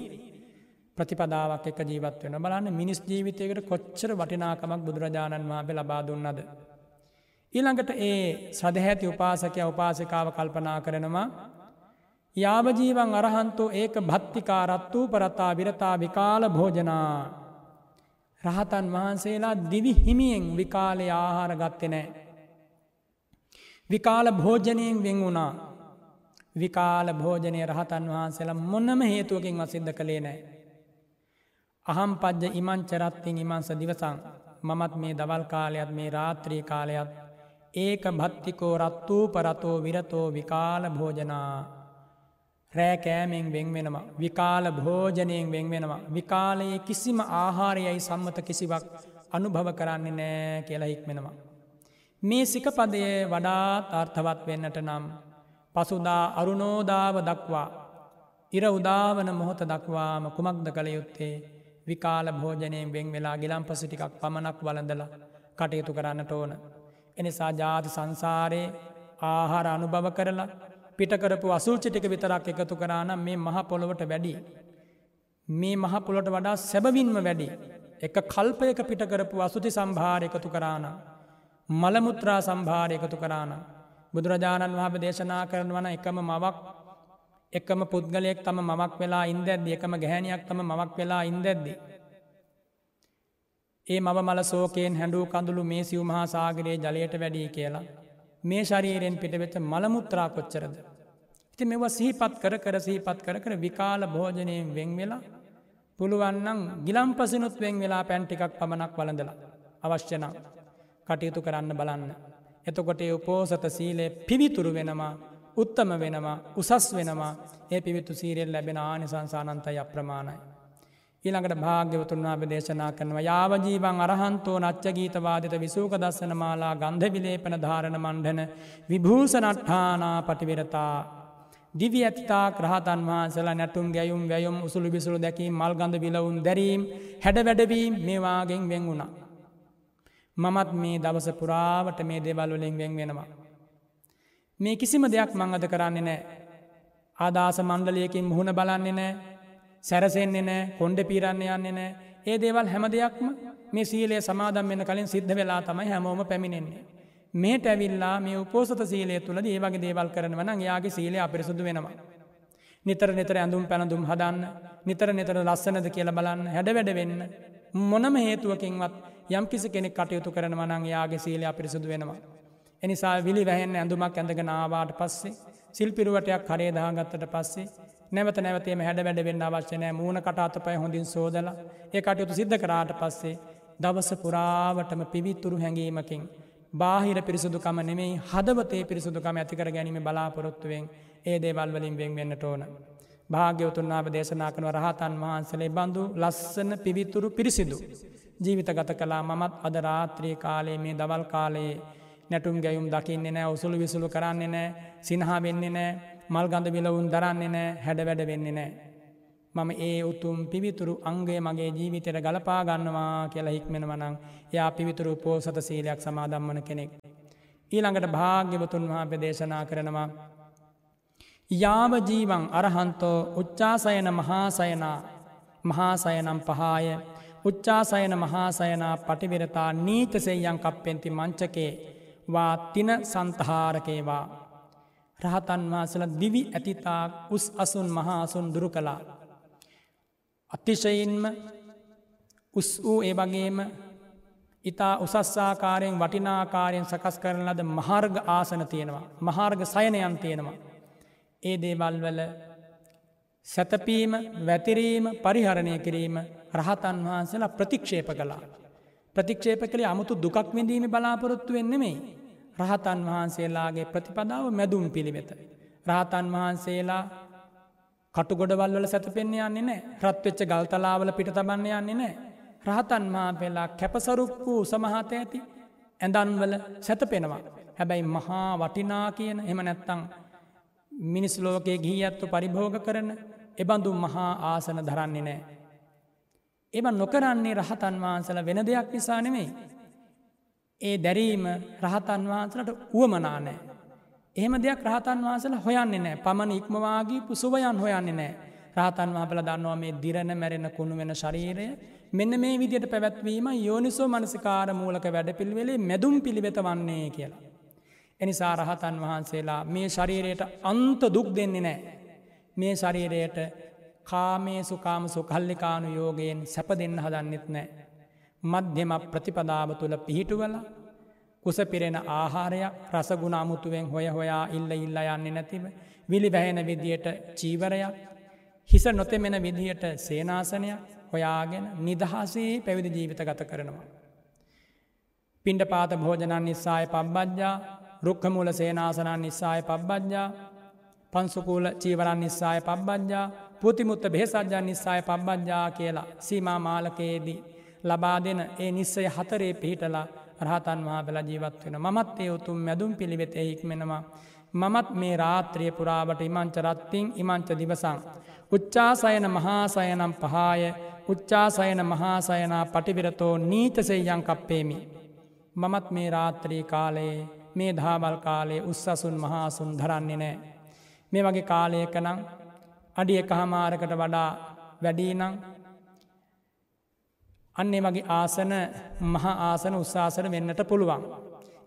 ප්‍රතිපදාවක් එක ජීවත් වෙන බලන්න මිනිස් ජීවිතයකට කොච්චර වටිනාකමක් බුදුරජාණන් වහන්සේ ලබා දුන්නද. ඊළඟට ඒ සදහැති උපාසකය උපාසිකාව කල්පනා කරනවා යාවජීවන් අරහන්තෝ ඒක භත්තිකාරත් වූ පරත්තා විරතා විකාල භෝජනා රහතන් වහන්සේලා දිවි හිමියෙන් විකාලේ ආහාර ගත්තෙ නෑ. විකාල භෝජනයෙන් වෙන් වුණා විකාල භෝජනය රහතන් වහන්සේලා මොන්නම හේතුවකින් වසිද්ධ කළේ නෑ. අහම් පජ්ජ ඉමංචරත්තින් ඉමංස දිවසං මමත් මේ දවල් කාලයත් මේ රාත්‍රී කාලයත් ඒක භත්තිකෝ රත්වූ පරතෝ විරතෝ විකාල භෝජනා රෑකෑමෙන් වෙන් වෙනවා විකාල භෝජනයෙන් වෙන් වෙනවා විකාලයේ කිසිම ආහාරයයි සම්මත කිසිවක් අනුභව කරන්නේ නෑ කියලා හික්මෙනවා. මේ සිකපදය වඩාත් අර්ථවත් වෙන්නට නම් පසුදා අරුණෝදාව දක්වා ඉර උදාවන මොහොත දක්වාම කුමක්ද කළ යුත්තේ විකාල භෝජනයෙන් වෙන් වෙලා ගිලම් පසිටිකක් පමණක් වලඳල කටයුතු කරන්නට ඕන. එනිසා ජාති සංසාරයේ ආහාර අනුභව කරලා පිටකරපු අසූචිටික විතරක් එකතු කරානම් මේ මහ පොළොවට වැඩි. මේ මහ පොළොට වඩා සැබවින්ම වැඩි. එක කල්පයක පිටකරපු අසුති සම්භාර එකතු කරාන. මළමුත්‍රා සම්භාර එකතු කරාන. බුදුරජාණන් වහම දේශනා කරන වන එකම මවක් එකම පුද්ගලයෙක් තම මවක් වෙලා ඉන්දැද්දි එකම ගැහැනියක් තම මවක් වෙලා ඉන්දැද්දි. ඒ මව මල සෝකයෙන් හැඩූ කඳුළු මේ සිව් මහා සාගරයේ ජලයට වැඩී කියලා. මේ ශරීරයෙන් පිටවෙච්ච මළමුත්‍රා කොච්චරද. ඉති මෙව සිහිපත් කර කර සිහිපත් කර කර විකාල භෝජනයෙන් වෙන් වෙලා පුළුවන්නම් ගිලම් පසිනුත් වෙන් වෙලා පැන්ටිකක් පමණක් වලඳලා අවශ්‍යනම් කටයුතු කරන්න බලන්න. එතකොට උපෝසත සීලේ පිවිතුරු වෙනවා උත්තම වෙනවා උසස් වෙනවා ඒ පිවිතු සීරෙල් ලැබෙන ආනිසංසානන්තයි අප්‍රමාණයි. ඊළඟට භාග්‍යවතුන් වහප දේශනා කරනවා යාවජීවන් අරහන්තෝ නච්ච ගීතවාදත විසූක දස්සන මාලා ගන්ධ විලේපන ධාරණ මණ්ඩන විභූසනට්ඨානා පටිවිරතා. දිවි ඇතිතා ක්‍රහතන් වහන්සල නැටුම් ගැයුම් වැයුම් උසුළු බිසුළු දැකීම මල් ගඳ විලවුන් දැරීම් හැඩ වැඩවීම් මේවාගෙන් වෙන් වුණා. මමත් මේ දවස පුරාවට මේ දෙවල්වලින් වෙන් වෙනවා. මේ කිසිම දෙයක් මං අද කරන්නේ නෑ. ආදාස මණ්ඩලියකින් මුහුණ බලන්නේ නෑ සැරසෙන්නේ නෑ කොන්්ඩ පීරන්න යන්නේ නෑ ඒ දේවල් හැම දෙයක්ම මේ සීලේ සමාදම් වෙන කලින් සිද්ධ වෙලා තමයි හැමෝම පැමිණෙන්නේ. මේට ඇවිල්ලා මේ උපෝසත සීලය තුළ ඒ වගේ දේවල් කරනවන යාගේ සීලය අපිරිසුදු වෙනවා. නිතර නිතර ඇඳුම් පැනඳුම් හදන්න නිතර නිතර ලස්සනද කියල බලන්න හැඩ වැඩ වෙන්න මොනම හේතුවකින්වත් යම් කිසි කෙනෙක් කටයුතු කරනවනං යාගේ සීලය අපිරිසුදු වෙනවා. එනිසා විලි වැහෙන් ඇඳුමක් ඇඳගෙන ආවාට පස්සේ සිල්පිරුවටයක් කරේ දාගත්තට පස්සේ නැවත නැවතේම හැඩ වැඩවෙන්න අවශ්‍යනෑ මූුණ කටාතපයි හොඳින් සෝදල ඒ කටයුතු සිද්ධ කරාට පස්සේ දවස පුරාවටම පිවිත්තුරු හැඟීමකින් බාහිර පිරිසුදුකම නෙමෙයි හදවතේ පිරිසුදුකම ඇතිකර ගැනීම බලාපොරොත්තුවෙන් ඒ දේවල් වලින් වෙන් වෙන්නට ඕන. භාග්‍යවතුන්නාව දේශනා කනව රහතන් වහන්සලේ බඳු ලස්සන පිවිතුරු පිරිසිදු. ජීවිත ගත කලා මමත් අද රාත්‍රී කාලයේ මේ දවල් කාලයේ නැටුම් ගැයුම් දකින්නේ නෑ උසුළු විසුළු කරන්නේ නෑ සිනහා වෙන්නේ නෑ මල් ගඳ විලවුන් දරන්නේ නෑ හැඩ වැඩ වෙන්නේ නෑ. මම ඒ උතුම් පිවිතුරු අංගේ මගේ ජීවිතයට ගලපා ගන්නවා කියලා හික්මෙන වනං යා පිවිතුරු පෝසත සීලයක් සමාදම්වන කෙනෙක්. ඊළඟට භාග්‍යවතුන් වහා ප්‍රදේශනා කරනවා. යාවජීවන් අරහන්තෝ උච්චාසයන මහාසයනා මහාසයනම් පහාය උච්චාසයන මහාසයනා පටිවිරතා නීතසෙයන් කප්පෙන්ති මංචකේ වා තින සන්තහාරකේවා රහතන් වහසල දිවි ඇතිතාක් උස් අසුන් මහාසුන් දුරු කළා. අතිශයින්ම උස් වූ ඒ වගේම ඉතා උසස්සාකාරයෙන් වටිනාකාරයෙන් සකස් කරන ලද මහර්ග ආසන තියෙනවා. මහාර්ග සයනයන් තියෙනවා. ඒ දේවල් වල සැතපීම වැතිරීම පරිහරණය කිරීම රහතන් වහන්සේලා ප්‍රතික්ෂේප කලා. ප්‍රතික්ෂේප කළේ අමුතු දුකක් විඳීම බලාපොරොත්තු වෙන්නෙමෙයි. රහතන් වහන්සේලාගේ ප්‍රතිපදාව මැදුම් පිළිවෙත. රහතන් වහන්සේලා කටුගොඩවල් වල සැතපෙන්නේ යන්නේ නෑ රත්වෙච්ච ගල්තලාවල පිට තබන්න යන්නේ නෑ. රහතන් වහන්සේලා කැපසරුක්කු සමහත ඇති ඇඳන්වල සැතපෙනවා. හැබැයි මහා වටිනා කියන එම නැත්තං මිනිස් ලෝකයේ ගිහියත්තු පරිභෝග කරන එබඳු මහා ආසන දරන්නේ නෑ. එම නොකරන්නේ රහතන් වහන්සල වෙන දෙයක් නිසා නෙමෙයි. ඒ දැරීම රහතන් වහන්සලට වුවමනානෑ. එහෙම දෙයක් රහතන් වහන්සල හොයන්නේ නෑ පමණ ඉක්මවාගේ පුසුවයන් හොයන්නේ නෑ. රහතන් වහපල දන්නවා මේ දිරණ මැරෙන කුණු වෙන ශරීරය මෙන්න මේ විදියට පැවැත්වීම යෝනිසෝ මනසිකාර මූලක වැඩ පිළිවෙලේ මැදුම් පිළිවෙත වන්නේ කියලා. එනිසා රහතන් වහන්සේලා මේ ශරීරයට අන්ත දුක් දෙන්නේ නෑ. මේ ශරීරයට කාමේ සුකාම සුකල්ලිකානු යෝගයෙන් සැප දෙන්න හදන්නෙත් නෑ. මධ්‍යම ප්‍රතිපදාව තුළ පිහිටුවල කුස පිරෙන ආහාරයක් රසගුණ අමුතුවෙන් හොය හොයා ඉල්ල ඉල්ල යන්නේ නැතිව විලි බැහෙන විදියට චීවරයක් හිස නොතෙමෙන විදිහට සේනාසනයක් හොයාගෙන නිදහසේ පැවිදි ජීවිත ගත කරනවා. පින්ඩ පාත භෝජනන් නිස්සාය පබ්බජ්ජා රුක්කමූල සේනාසනන් නිස්සාය පබ්බජ්ජා පන්සුකූල චීවරන් නිස්සාය පබ්බජ්ජා පුතිමුත්ත බෙහෙසජ්ජා නිස්සාය පබ්බජ්ජා කියලා සීමා මාලකයේදී ලබා දෙන ඒ නිස්සය හතරේ පිහිටලා රහතන් වහාපල ජීවත් වෙන මත් ඒ උතුම් මැදුම් පිළිවෙත හික්මෙනවා. මමත් මේ රාත්‍රිය පුරාවට ඉමංච රත්තිං ඉමංච දිවසං. උච්චාසයන මහාසයනම් පහාය උච්චාසයන මහාසයනා පටිවිරතෝ නීතසෙයන් කප්පේමි. මමත් මේ රාත්‍රී කාලයේ මේ ධාබල් කාලේ උත්සසුන් මහාසුන් ධරන්නේ නෑ. මේ වගේ කාලයක නං අඩිය කහමාරකට වඩා වැඩීනං අන්නේ වගේ ආසන මහා ආසන උත්සාසන වෙන්නට පුළුවන්.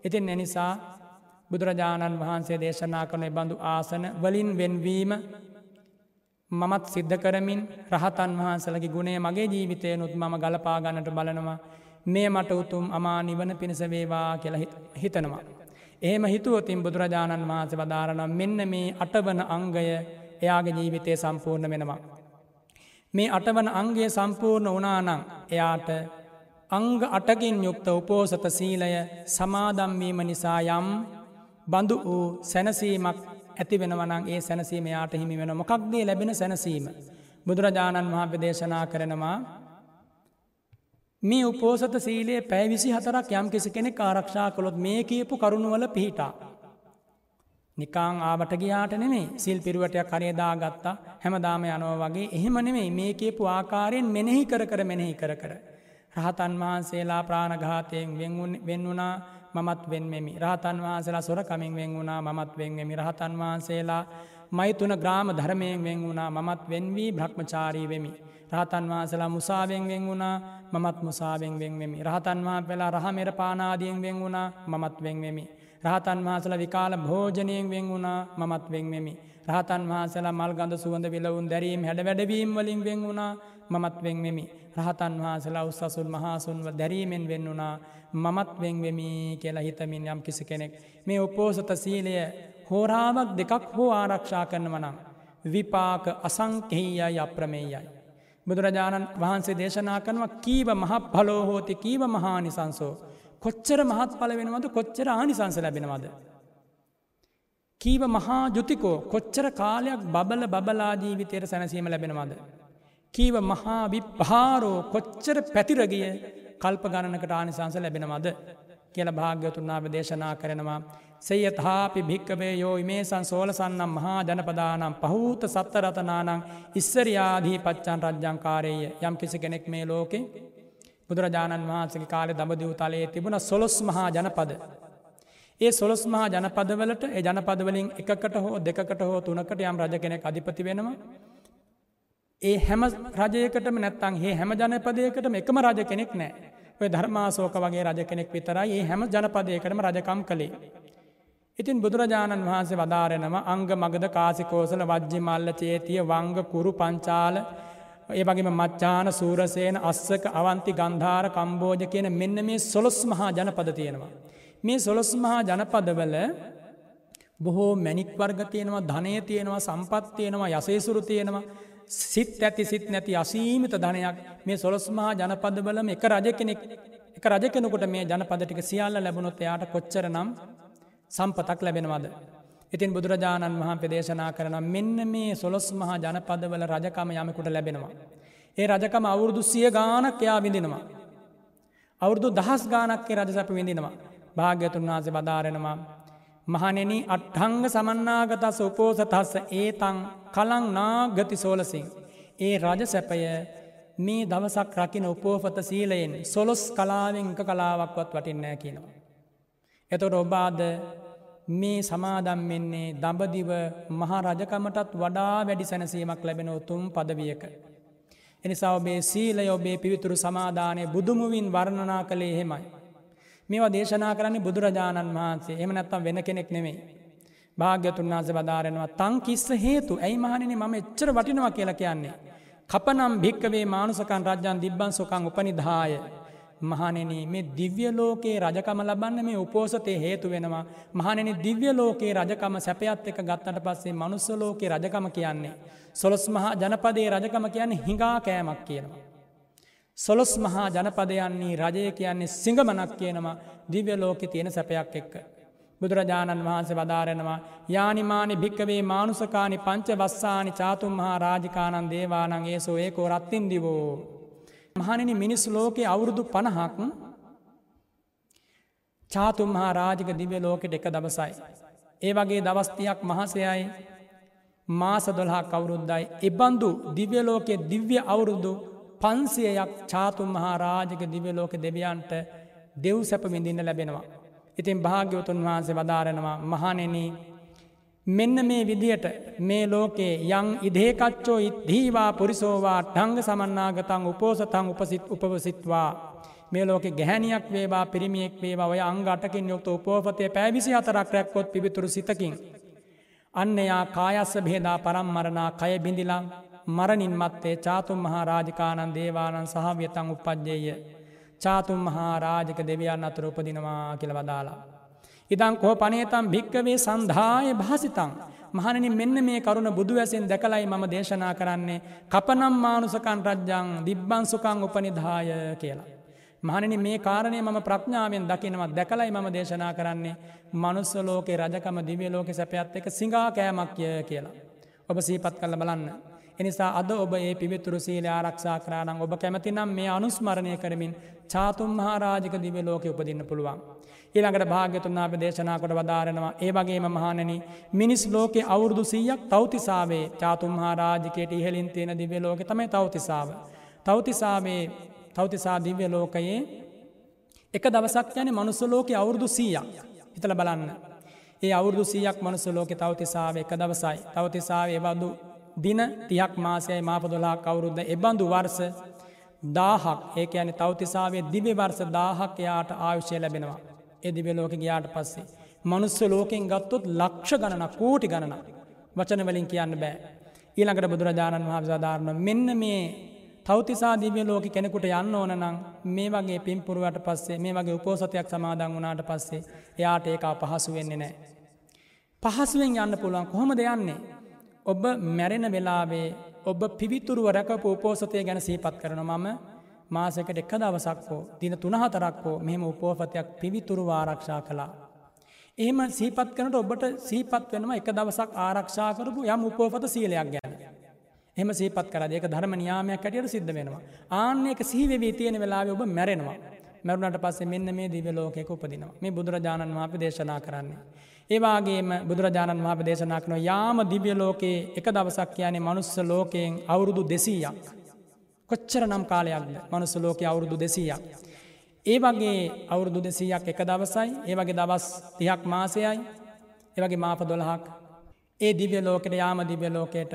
ඉතින් එනිසා බුදුරජාණන් වහන්සේ දේශනා කන බඳු ආසන වලින් වෙන්වීම මමත් සිද්ධ කරමින් රහතන් වහන්සලගේ ගුණේ මගේ ජීවිතය නුත් මම ගලපාගන්නට බලනවා මේ මට උතුම් අමා නිවන පිණිස වේවා කියලා හිතනවා. එහෙම හිතුවතින් බුදුරජාණන් වහන්සේ වදාරනම් මෙන්න මේ අටවන අංගය එයාගේ ජීවිතය සම්පූර්ණ වෙනවා. මේ අටවන අංගේ සම්පූර්ණ වනානං එයාට අංග අටකින් යුක්ත උපෝසත සීලය සමාදම්වීම නිසා යම් බඳු වූ සැනසීමක් ඇති වෙනවනං ඒ සැනසීම යාට හිමි වෙන මොකක්දේ ලැබෙන සැනසීම. බුදුරජාණන් වහන්සේ දේශනා කරනවා මේ උපෝසත සීලයේ පැවිසි හතරක් යම් කිසි කෙනෙක් ආරක්ෂා කොළොත් මේ කියපු කරුණුවල පිහිටා. නිකාං ආවට ගියාට නෙමේ සිල් පිරුවටයක් හරේදා ගත්තා හැමදාම යනෝ වගේ එහෙම නෙමෙයි මේ කියපු ආකාරයෙන් මෙනෙහි කර කර මෙනෙහි කර කර. රහතන් වහන්සේලා ප්‍රාණඝාතයෙන් වෙන් වුණා මමත් වෙන්වෙමි. රහතන් වහන්සේලා සොරකමින් වෙන් වුණා මමත් වෙන්වෙමි. රහතන් වහන්සේලා මෛතුන ග්‍රාම ධර්මයෙන් වෙන් වුණා මමත් වෙන්වී බ්‍රහ්මචාරී වෙමි. රහතන් වහන්සලා මුසාවෙන් වෙන් වුණා මමත් මුසාවෙන් වෙන්වෙමි. රහතන් වහා වෙලා රහමෙර පානාදියෙන් වෙන් වුණා මමත් වෙන්වෙමි. රහතන් වහසල විකාල භෝජනයෙන් වෙන් වුණා මමත් වෙන්වෙමි. රහතන් වහසලා මල් ගඳ සුවඳ විලවුන් දැරීම් හැඩ වැඩවීම් වලින් වෙන් වුණා මමත් වෙන්වෙමි. රහතන් වහසලා උත්සසුන් මහාසුන්ව දැරීමෙන් වෙන් වුණා මමත් වෙන්වෙමි කියලා හිතමින් යම් කිසි කෙනෙක්. මේ උපෝසත සීලය හෝරාවක් දෙකක් හෝ ආරක්ෂා කරනවනම්. විපාක අසංකෙහියයි අප්‍රමේයයි. බුදුරජාණන් වහන්සේ දේශනා කරනවා කීව මහත් පලෝහෝති කීව මහානිසංසෝ. කොච්චර මහත් පල වෙනවද කොච්චර ආනිසංස ලැබෙනවද. කීව මහා ජුතිකෝ කොච්චර කාලයක් බබල බබලාජීවිතයට සැනසීම ලැබෙනවද. කීව මහා විප්හාරෝ කොච්චර පැතිරගිය කල්ප ගණනකට ආනිසංස ලැබෙනවද කියල භාග්‍යතුන්නාව දේශනා කරනවා. සෙයතාපි භික්කවේ යෝ මේ සංසෝලසන්නම් මහා ජනපදානම් පහූත සත්තරතනානං ඉස්සරයාදී පච්චන් රජ්ජංකාරයේ යම් කිසි කෙනෙක් මේ ලෝකෙ බුදුරජාණන් වහන්සගේ කාලෙ දඹදිව තලයේ තිබුණ සොලොස් මහා ජනපද. ඒ සොලොස් මහා ජනපදවලට ඒ ජනපදවලින් එකකට හෝ දෙකට හෝ තුනකට යම් රජ කෙනෙක් අධිපති වෙනවා. ඒ හැම රජයකටම නැත්තං ඒ හැම ජනපදයකටම එකම රජ කෙනෙක් නෑ ඔය ධර්මාසෝක වගේ රජ කෙනෙක් විතරයි ඒ හැම ජනපදයකටම රජකම් කළේ. ඉතින් බුදුරජාණන් වහන්සේ වදාරෙනම අංග මගද කාසිකෝසල වජ්ජි මල්ල චේතිය වංග කුරු පංචාල ඒ වගේම මච්චාන සූරසයන අස්සක අවන්ති ගන්ධාර කම්බෝජ කියන මෙන්න මේ සොලොස් මහා ජනපද තියෙනවා. මේ සොලොස් මහා ජනපදවල බොහෝ මැනික් වර්ග තියෙනවා ධනය තියෙනවා සම්පත් තියෙනවා යසේසුරු තියෙනවා සිත් ඇති සිත් නැති අසීමිත ධනයක් මේ සොලොස් මහා ජනපදවලම එක රජ කෙනෙක් එක රජ කෙනකුට මේ ජනපදටික සියල්ල ලැබුණොත් එයාට කොච්චර නම් සම්පතක් ලැබෙනවද. ඉතින් බුදුරජාණන් වහන්සේ දේශනා කරන මෙන්න මේ සොලොස් මහා ජනපදවල රජකම යමකුට ලැබෙනවා. ඒ රජකම අවුරුදු සිය ගානක් එයා විඳිනවා. අවුරුදු දහස් ගානක්කේ රජසැප විඳිනවා. භාග්‍යතුන් වහන්සේ බදාරෙනවා. මහනෙන අට්හංග සමන්නාගතස උපෝසතස්ස ඒතං කලං නාගති සෝලසිං. ඒ රජ සැපය මේ දවසක් රකින උපෝපත සීලයෙන් සොලොස් කලාවෙන් එක කලාවක්වත් වටින්නෑ කියනවා. එතොට ඔබාද මේ සමාදම් වෙන්නේ දඹදිව මහරජකමටත් වඩා වැඩි සැනසීමක් ලැබෙන උතුම් පදවියක. එනිසා ඔබේ සීලය ඔබේ පිවිතුරු සමාධානය බුදුමුවින් වර්ණනා කළේ හෙමයි. මේවා දේශනා කරන්නේ බුදුරජාණන් වහන්සේ එම නැත්තම් වෙන කෙනෙක් නෙමෙයි. භාග්‍යතුන් වහන්සේ බදාරෙනවා තං කිස්ස හේතු ඇයි මහණෙනි මම එච්චර වටිනවා කියලා කියන්නේ. කපනම් භික්කවේ මානුසකන් රජ්‍යන් දිබ්බන් සොකං උපනිදාය මහනෙන මේ දිව්‍ය ලෝකයේ රජකම ලබන්න මේ උපෝසතය හේතු වෙනවා. මහනෙන දිව්‍ය ලෝකයේ රජකම සැපයත් එක ගත්තට පස්සේ මනුස්ස ලෝකයේ රජකම කියන්නේ. සොලොස් මහා ජනපදයේ රජකම කියන්නේ හිඟා කෑමක් කියනවා. සොලොස් මහා ජනපදයන්නේ රජය කියන්නේ සිංගමනක් කියනවා දිව්‍ය ලෝකෙ තියෙන සැපයක් එක්ක. බුදුරජාණන් වහන්සේ වදාරෙනවා යානිමානි භික්කවේ මානුසකානි පංච වස්සානි චාතුම් මහා රාජිකානන් දේවානන් ඒසෝ ඒකෝ රත්තින් දිවෝ. මහනිනි මිනිස් ලෝකෙ අවුරුදු පණහක් චාතුම් මහා රාජික දිව්‍ය ලෝකෙට එක දවසයි. ඒ වගේ දවස්තියක් මහසයයි මාස දොල්හා කවුරුද්දයි එබන්දු දිව්‍ය ලෝකෙ දිව්‍ය අවුරුදු පන්සියයක් චාතුම් මහා රාජක දිව්‍ය ලෝක දෙවියන්ට දෙව් සැප විඳින්න ලැබෙනවා. ඉතින් භාග්‍යවතුන් වහන්සේ වදාරෙනවා මහනෙන මෙන්න මේ විදියට මේ ලෝකේ යං ඉදේකච්චෝ ඉදීවා පුරිසෝවා ටංග සමන්නාගතං උපෝසතං උපසිත් උපවසිත්වා මේ ලෝක ගැහැනියක් වේවා පිරිමියෙක් වේවා ඔය අංග අටකින් යුක්ත උපෝපතය පැවිසි හතරක් රැක්කොත් පිවිතුරු සිතකින්. අන්න එයා කායස්ස භේදා පරම්මරණා කය බිඳිලා මරණින් මත්තේ චාතුම් මහා රාජිකානන් දේවානන් සහවියතං උපද්ජෙය. චාතුම් මහා රාජක දෙවියන් අතර උපදිනවා කියල වදාලා. ඉදං කෝ පනේතම් භික්කවේ සන්ධාය භාසිතං. මහනනි මෙන්න මේ කරුණ බුදු වැසින් දැකලයි මම දේශනා කරන්නේ කපනම් මානුසකන් රජ්ජං දිබ්බන්සුකං උපනිධාය කියලා. මහනනි මේ කාරණය මම ප්‍රඥාවෙන් දකිනවත් දැකලයි මම දේශනා කරන්නේ මනුස්ස ලෝකේ රජකම දිවිය ලෝක සැපයත් එක සිංහා කෑමක්ය කියලා. ඔබ සීපත් කල්ල බලන්න. එනිසා අද ඔබ ඒ පිවිතුරු සීල ආරක්ෂා කරානම් ඔබ කැමතිනම් මේ අනුස්මරණය කරමින් චාතුම් මහාරාජික දිව ලෝක උපදින්න පුළුවන්. ඊළඟට භාග්‍යතුන්නාප දේශනාකොට වදාරෙනවා ඒ වගේම මහානන මිනිස් ලෝකෙ අවුරුදු සීයක් තෞතිසාාවේ චාතුම් මහාරාජිකයට ඉහලින් තියෙන දිව්‍ය ලෝක තමයි තෞතිසාාව. තෞතිසාාවේ තෞතිසා දිව්‍ය ලෝකයේ එක දවසක් යන මනුස්ස ලෝක අවුරුදු සීයක් හිතල බලන්න. ඒ අවුරදු සීයක් මනුස්ස ලෝක තෞතිසාාව එක දවසයි තෞතිසාාවේ බදු දින තියක් මාසයයි මාපදොලා කවුරුද්ධ එබඳු වර්ස දාහක් ඒක ඇන තවතිසාාවේ දිවි වර්ස දාහක් එයාට ආයුෂය ලැබෙනවා. එ දිවි ලෝක ගයාට පස්සේ. මනුස්ස ලෝකෙන් ගත්තොත් ලක්ෂ ගණන කෝටි ගණන වචන වලින් කියන්න බෑ. ඊළඟට බුදුරජාණන් වහන්සාධාරණ මෙන්න මේ තවතිසා දිවිය ලෝක කෙනෙකුට යන්න ඕන නම් මේ වගේ පින්පුරුවට පස්සේ මේ වගේ උපෝසතයක් සමාදන් වනාට පස්සේ එයාට ඒක පහසු වෙන්නේ නෑ. පහසුවෙන් යන්න පුළුවන් කොහොම දෙයන්නේ ඔබ මැරෙන වෙලාවේ ඔබ පිවිතුරුව රැකපු උපෝසතය ගැන සීපත් කරන මම මාසකට එක දවසක් හෝ දින තුනහතරක් හෝ මෙහෙම උපෝපතයක් පිවිතුරු ආරක්ෂා කළා. එහෙම සීපත් කනට ඔබට සීපත් වෙනම එක දවසක් ආරක්ෂා කරපු යම් උපෝපත සීලයක් ගැන. එම සීපත් කර ඒක ධර්ම නියාමයක් ඇටියට සිද්ධ වෙනවා. ආන්නේක සීවවී තියෙන වෙලාව ඔබ මැරෙනවා. මැරුණට පස්සේ මෙන්න මේ දිව ලෝකයක උපදිනවා මේ බුදුරජාණන් වහන්සේ දේශනා කරන්නේ. ඒවාගේම බුදුරජාණන් වහප දේශනා කන යාම දිව්‍ය ලෝකයේ එක දවසක් යනේ මනුස්ස ලෝකයෙන් අවුරුදු දෙසීයක්. කොච්චර නම් කාලයක්ද මනුස්ස ලෝක අවුරුදු දෙසීයක්. ඒ වගේ අවුරුදු දෙසීයක් එක දවසයි ඒ වගේ දවස් තිහක් මාසයයි ඒවගේ මාප දොළහක් ඒ දිව්‍ය ලෝකෙට යාම දිව්‍ය ලෝකයට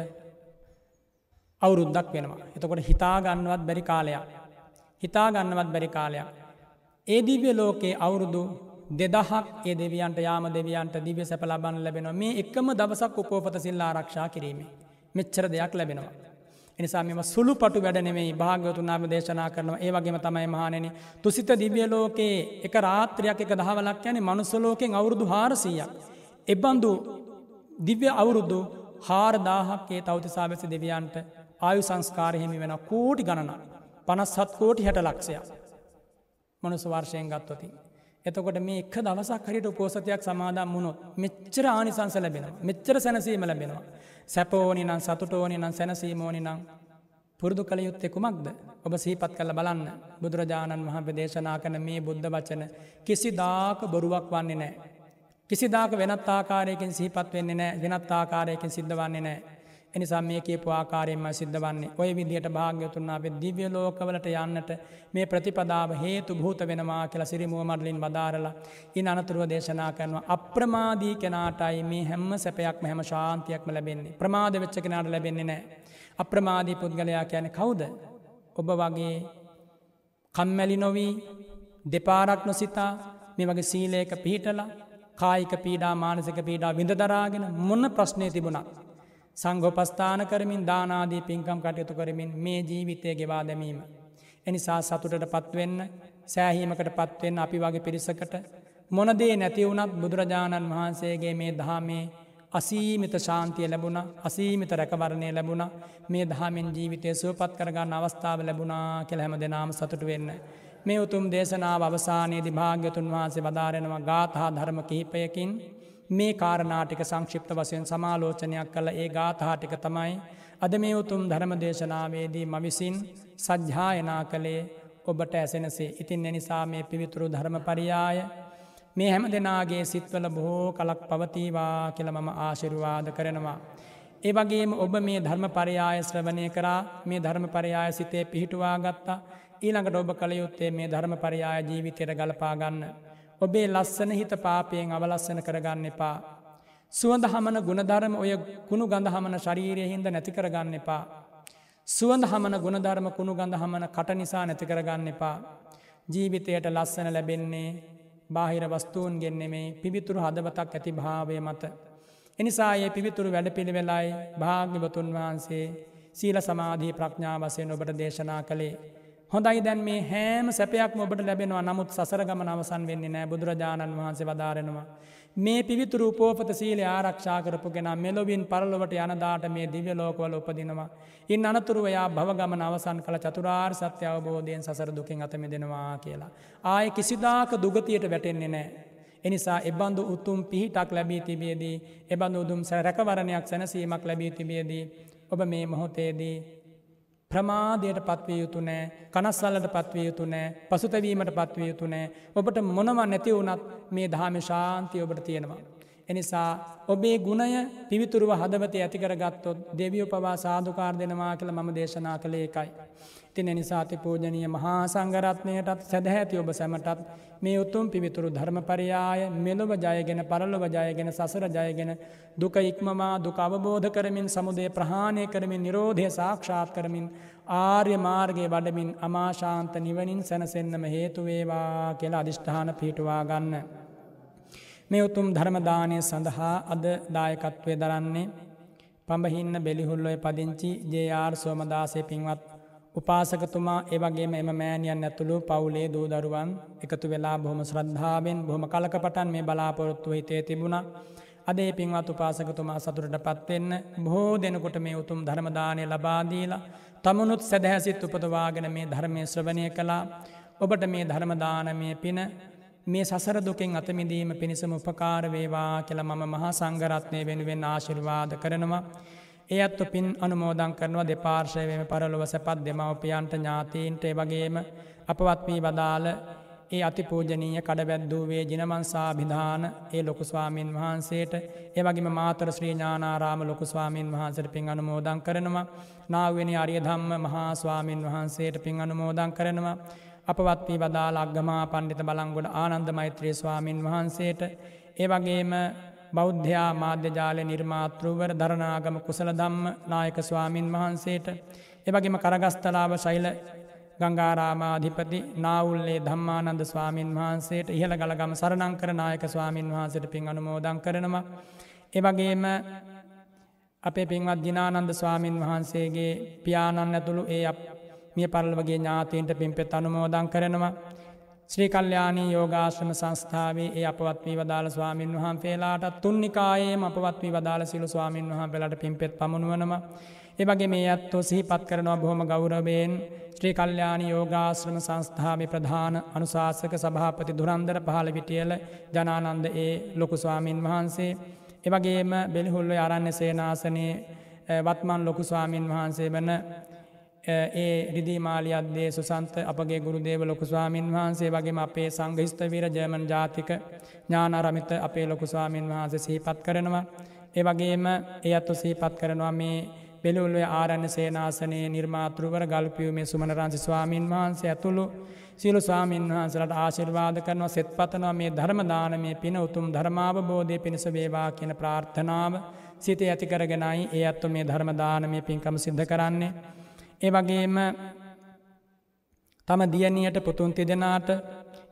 අවුරුද්දක් වෙනවා. එතකොට හිතාගන්නවත් බැරි කාලයක්. හිතාගන්නවත් බැරි කාලයක්. ඒ දිව්‍ය ලෝකයේ අවුරුදු දෙදහක් ඒ දෙවියන්ට යාම දෙවියන්ට දිව්‍ය සැප ලබන්න ලැබෙනවා මේ එකම දවසක් උපෝපත සිල් ආරක්ෂා කිරීමේ. මෙච්චර දෙයක් ලැබෙනවා. එනිසා මෙම සුළු පටු වැඩනෙමේ භාගවතුනාම දේශනා කරනවා. ඒ වගේම තමයි මහනෙන තුසිත දිවිය ලෝකයේ එක රාත්‍රයක් එක දහවලක් යන මනුස්සලෝකෙන් අවුරුදු හාරසීයක්. එබන්දු දිව්‍ය අවුරුදු හාරදාහක්කේ තවතිසා වැසි දෙවියන්ට ආයු සංස්කාරහෙමි වෙන කෝටි ගණන පනස්සත් කෝටි හැට ලක්ෂයක් මනුස වර්ෂයෙන් ගත්වතින්. එතකොට මේ එක් දවසක් හරිට උපෝසතයක් සමාදම් වුණොත් මෙච්චර ආනිසංස ලැබෙනවා මෙච්චර සැනසීම ලැබෙනවා. සැපෝනි නම් සතුටෝනි නම් සැනසීමෝනි නම් පුරුදු කළ යුත්තෙ කුමක්ද ඔබ සීපත් කළ බලන්න බුදුරජාණන් වහන්සේ දේශනා කන මේ බුද්ධ වචන කිසි දාක බොරුවක් වන්නේ නෑ. කිසිදාක වෙනත් ආකාරයකින් සීපත් වෙන්නේ නෑ වෙනත් ආකාරයකින් සිද්ධ වන්නේ නෑ එනිසා මේ කියපු ආකාරයෙන්ම සිද්ධ වන්නේ ඔය විදිහට භාග්‍යතුන් අපේ දිව්‍ය ලෝකවලට යන්නට මේ ප්‍රතිපදාව හේතු භූත වෙනවා කියලා සිරිමුව මඩලින් බදාරලා ඉන් අනතුරුව දේශනා කරනවා. අප්‍රමාදී කෙනාටයි මේ හැම්ම සැපයක්ම හැම ශාන්තියක්ම ලැබෙන්නේ. ප්‍රමාද වෙච්ච කෙනාට ලැබෙන්නේ නෑ අප්‍රමාදී පුද්ගලයා කියන කවුද? ඔබ වගේ කම්මැලි නොවී දෙපාරක් නොසිතා මේ වගේ සීලයක පිහිටලා කායික පීඩා මානසික පීඩා විඳ දරාගෙන මොන්න ප්‍රශ්නය තිබුණා සංගොපස්ථාන කරමින් දානාදී පින්කම් කටයුතු කරමින් මේ ජීවිතය ගෙවා දැමීම. එනිසා සතුටට පත්වෙන්න සෑහීමකට පත්වෙන් අපි වගේ පිරිසකට මොනදේ නැති වුණත් බුදුරජාණන් වහන්සේගේ මේ දහමේ අසීමිත ශාන්තිය ලැබුණ අසීමිත රැකවරණය ලැබුණ මේ දහමෙන් ජීවිතය සුවපත් කරගන්න අවස්ථාව ලැබුණා කෙළ හැම දෙනාම සතුට වෙන්න. මේ උතුම් දේශනාව අවසානයේදී භාග්‍යතුන් වහන්සේ වදාරෙනවා ගාථහා ධර්ම කිහිපයකින් මේ කාරණාටික සංක්ෂිප්ත වසයෙන් සමාලෝචනයක් කළ ඒ ගාථහාටික තමයි අද මේ උතුම් ධර්ම දේශනාවේදී මවිසින් සජ්්‍යායනා කළේ ඔබට ඇසෙනසේ ඉතින් එනිසා මේ පිවිතුරු ධර්ම පරියාය මේ හැම දෙනාගේ සිත්වල බොහෝ කලක් පවතීවා කියල මම ආශිරුවාද කරනවා. ඒ වගේම ඔබ මේ ධර්ම පරයාය ශ්‍රවණය කරා මේ ධර්ම පරයාය සිතේ පිහිටුවා ගත්තා ඊළඟට ඔබ කළ යුත්තේ මේ ධර්ම පරයාය ජීවිතයට ගලපාගන්න. ඔබේ ලස්සන හිත පාපයෙන් අවලස්සන කරගන්න එපා. සුවඳ හමන ගුණධර්ම ඔය කුණු ගඳ හමන ශරීරය හින්ද නැති කරගන්න එපා. සුවඳ හමන ගුණධර්ම කුණු ගඳ හමන කට නිසා නැති කරගන්න එපා. ජීවිතයට ලස්සන ලැබෙන්නේ බාහිර වස්තුූන් ගෙන්නෙමේ පිවිතුරු හදවතක් ඇති භාවය මත. එනිසා ඒ පිවිතුරු වැඩ පිළිවෙලයි භාග්‍යවතුන් වහන්සේ සීල සමාධී ප්‍රඥාවසයෙන් ඔබට දේශනා කළේ. හොඳයි දැන් මේ හෑම සැපයක් ඔබට ලැබෙනවා නමුත් සසරගම නවසන් වෙන්නේ නෑ බුදුරජාණන් වහන්සේ වදාරෙනවා. මේ පිවිතුරු පෝපත සීල ආරක්ෂා කරපු ගෙන මෙලොවින් පරලොවට යනදාට මේ දිව්‍ය ලෝකවල උපදිනවා. ඉන් අනතුරුවයා භවගමන අවසන් කළ චතුරාර් සත්‍ය අවබෝධයෙන් සසර දුකින් අතම දෙනවා කියලා. ආය කිසිදාක දුගතියට වැටෙන්නේ නෑ. එනිසා එබඳු උතුම් පිහිටක් ලැබී තිබියදී එබඳු උදුම් සැරැකවරණයක් සැනසීමක් ලැබී තිබියදී ඔබ මේ මොහොතේදී ප්‍රමාදයට පත්විය යුතු නෑ කනස්සල්ලට පත්විය යුතු නෑ පසුතැවීමට පත්විය යුතු නෑ ඔබට මොනව නැති වුනත් මේ දහම ශාන්තිය ඔබට තියෙනවා. එනිසා ඔබේ ගුණය පිවිතුරුව හදවත ඇතිකර ගත්තොත් දෙවියෝ පවා සාධකාර දෙනවා කළ මම දේශනා කළේ එකයි. තින නිසාති පූජනීය මහා සංගරත්නයටත් සැදැහැති ඔබ සැමටත් මේ උතුම් පිවිතුරු ධර්මපරියාය මෙලොව ජයගෙන පරලොව ජයගෙන සසර ජයගෙන දුක ඉක්මමා දුක අවබෝධ කරමින් සමුදය ප්‍රහාණය කරමින් නිරෝධය සාක්ෂාත් කරමින් ආර්ය මාර්ගය වඩමින් අමාශාන්ත නිවනින් සැනසෙන්න්නම හේතුවේවා කියලා අධිෂ්ඨාන පිහිටුවා ගන්න. මේ උතුම් ධර්මදානය සඳහා අද දායකත්වය දරන්නේ පඹහින්න බෙලිහුල්ලොය පදිංචි ජේආර් සෝමදාසය පින්වත් උපාසකතුමා ඒවගේම එම මෑනියන් ඇතුළු පවුලේ දූදරුවන් එකතු වෙලා බොහොම ශ්‍රද්ධාවෙන් බොහොම කලකපටන් මේ බලාපොරොත්තුව හිතේ තිබුණ. අදේ පින්වත් උපාසකතුමා සතුරට පත්වෙන්න බොහෝ දෙනකොට මේ උතුම් ධර්මදානය ලබාදීලා තමනුත් සැදැහැසිත් උපදවාගෙන මේ ධර්මය ශ්‍රවණය කළා. ඔබට මේ ධර්මදානමය පින මේ සසර දුකින් අතමිදීම පිණිසම උපකාර වේවා කියල මම මහා සංගරත්නය වෙනුවෙන් ආශිර්වාද කරනවා. ඒ අත්තු පින් අනුමෝදං කරනවා දෙපාර්ශයවම පරලොව සැපත් දෙමවපියන්ට ඥාතීන්ට වගේම අපවත්මී වදාළ ඒ අතිපූජනීය කඩවැද්දූවේ ජිනමන්සා භිධාන ඒ ලොකුස්වාමීන් වහන්සේට ඒවගේම මාතර ශ්‍රී ඥානාරාම ලොකුස්වාමීන් වහන්සට පින් අනුමෝදං කරනවා නාවනි අරිය ධම්ම මහා ස්වාමීන් වහන්සේට පින් අනුමෝදං කරනවා අපවත් වී වදාළ අග්ගමා පණ්ඩිත බලංගොඩ ආනන්ද මෛත්‍රී ස්වාමීන් වහන්සේට ඒ වගේම බෞද්ධයා මාධ්‍යජාල නිර්මාතෘවර දරනාගම කුසල දම්ම නායක ස්වාමීන් වහන්සේට එවගේම කරගස්තලාව ශෛල ගංගාරාමාධිපති නාවුල්ලේ ධම්මානන්ද ස්වාමීන් වහන්සේට ඉහළ ගලගම සරණංකර නායක ස්වාමීන් වහන්සේට පින් අනුමෝදං කරනවා. එවගේම අපේ පින්වත් දිනානන්ද ස්වාමීන් වහන්සේගේ පියාණන් ඇතුළු ඒ මිය පරල්වගේ ඥාතීන්ට පින්පෙත් අනුමෝදං කරනවා. ශ්‍රී කල්්‍යයානී යෝගාශ්‍රම සංස්ථාවේ ඒ අපවත් වී වදාළ ස්වාමීන් වහන්සේලාට තුන්නිකායේ අපවත් වී වදාළ සිලු ස්වාමීන් වහන් පෙලට පින්පෙත් පමුණුවනවා. ඒවගේ මේ ඇත්තෝ සිහිපත් කරනවා බොහොම ගෞරවයෙන් ශ්‍රී කල්්‍යයානි යෝගාශ්‍රම සංස්ථාවේ ප්‍රධාන අනුශාසක සභාපති දුරන්දර පහළ විටියල ජනානන්ද ඒ ලොකු ස්වාමීන් වහන්සේ. එවගේම බෙලිහුල්ල අරන්න සේනාසනයේ වත්මන් ලොකු ස්වාමීන් වහන්සේ වන ඒ රිදිමාලියද්දේ සුසන්ත අපගේ ගුරුදේව ලොකු ස්වාමීන් වහන්සේ වගේම අපේ සංගහිස්ත වීර ජයමන් ජාතික ඥානාරමිත අපේ ලොකු ස්වාමීන් වහන්සේ සිහිපත් කරනවා. ඒ වගේම ඒ අත්තු සිහිපත් කරනවා මේ පෙළුල්ුවේ ආරණ සේනාසනයේ නිර්මාතෘවර ගල්පියුමේ සුමනරංසි ස්වාමීන් වහන්සේ ඇතුළු සියලු ස්වාමීන් වහන්සලට ආශිර්වාද කරනවා සෙත් පතනවා මේ ධර්මදානමේ පින උතුම් ධර්මාවබෝධය පිණිස වේවා කියන ප්‍රාර්ථනාව සිතේ ඇතිකරගෙනයි ඒ ඇත්තු මේ ධර්මදානමය පින්කම සිද්ධ කරන්නේ. ඒ වගේම තම දියනියට පුතුන් තිදෙනාට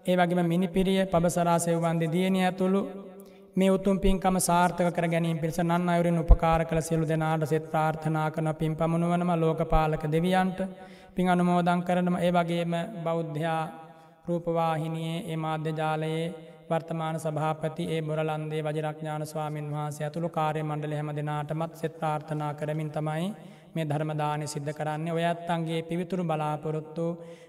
ඒ වගේම මිනිපිරිය පබසරාසයවන්ද දියනය ඇතුළු මේ උතුම් පින්කම සාර්ථක කර ගැනීම පිරිස නන් අයුරින් උපකාර කළ සියලු දෙනාට සෙත් ප්‍රාර්ථනා කන පින් පමුණුවනම ලෝකපාලක දෙවියන්ට පින් අනුමෝදං කරනම ඒ වගේම බෞද්ධයා රූපවාහිනියේ ඒ මාධ්‍යජාලයේ වර්තමාන සභාපති ඒ බොරලන්දේ වජරක්ඥාන ස්වාමීන් වහන්සේ ඇතුළු කාරය මණ්ඩල හැම දෙනාටමත් සෙත් ප්‍රාර්ථනා කරමින් තමයි මේ ධර්මදානය සිද්ධ කරන්නේ ඔය ඇත්තන්ගේ පිවිතුරු බලාපොරොත්තු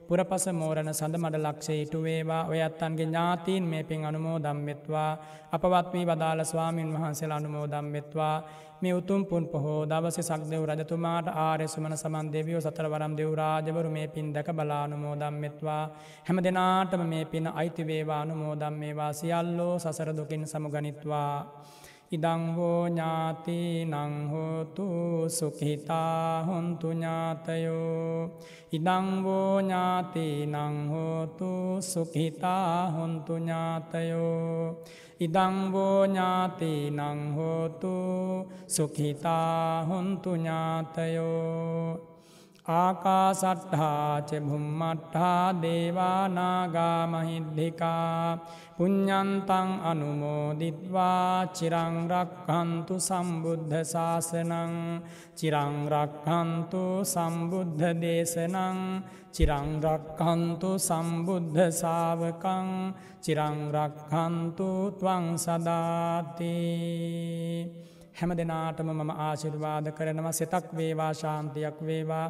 පුරපස මෝරණ සඳ මඩ ලක්ෂේ ඉටුවේවා ඔය ඇත්තන්ගේ ඥාතීන් මේ පින් අනුමෝ දම්වෙත්වා අපවත් වී වදාළ ස්වාමීන් වහන්සේල අනුමෝ දම්වෙත්වා මේ උතුම් පුන් පොහෝ දවස සක්දෙව් රජතුමාට ආර්ය සුමන සමන් දෙවියෝ සතර වරම් දෙවරාජවරු මේ පින් දැක බලානුමෝ දම්වෙත්වා හැම දෙනාටම මේ පින අයිතිවේවා අනුමෝදම් මේවා සියල්ලෝ සසර දුකින් සමුගනිත්වා. ඉදංහෝ ඥාති නංහෝතු සුකහිතා හොන්තු ඥාතයෝ. ඉදංවෝ ඥාති නංහෝතු සුකහිතා හොන්තු ඥාතයෝ. ඉදංවෝ ඥාති නංහෝතු සුකහිතා හොන්තු ඥාතයෝ. ආකාසට්හාච බුම්මට්හා දේවානාගාමහිද්දිකා පුඤ්ඥන්තං අනුමෝදිත්වා චිරංරක්හන්තු සම්බුද්ධ ශාසනං චිරංරක්හන්තු සම්බුද්ධ දේශනං චිරංරක්හන්තු සම්බුද්ධ සාවකං චිරංරක්හන්තු තුවං සදාතිී හැම දෙනාටම මම ආශිර්වාද කරනවා. සෙතක් වේවා ශාන්තියක් වේවා.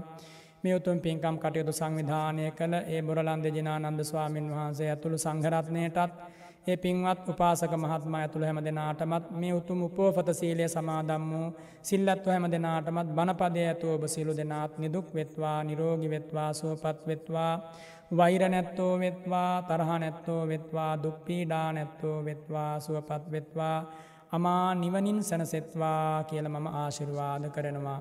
මේ උතුම් පින්කම් කටයුතු සංවිධානය කළ ඒ බොරලන්ද ජනානන්ද ස්වාමීන් වහන්සේ ඇතුළු සංඝරත්නයටත් ඒ පින්වත් උපාසක මහත්ම ඇතුළ හැම දෙනාටමත් මේ උතුම් උපෝපත සීලය සමාදම් වූ සිල්ලත්ව හැම දෙනාටමත් බණපදය ඇතු ඔබ සිලු දෙනාත් නිදුක් වෙත්වා නිරෝගි වෙත්වා සුවපත් වෙත්වා වෛර නැත්තෝ වෙත්වා තරහ නැත්තෝ වෙත්වා දුක්පීඩා නැත්තෝ වෙත්වා සුවපත් වෙත්වා. අමා නිවනින් සැනසෙත්වා කියල මම ආශිර්වාද කරනවා.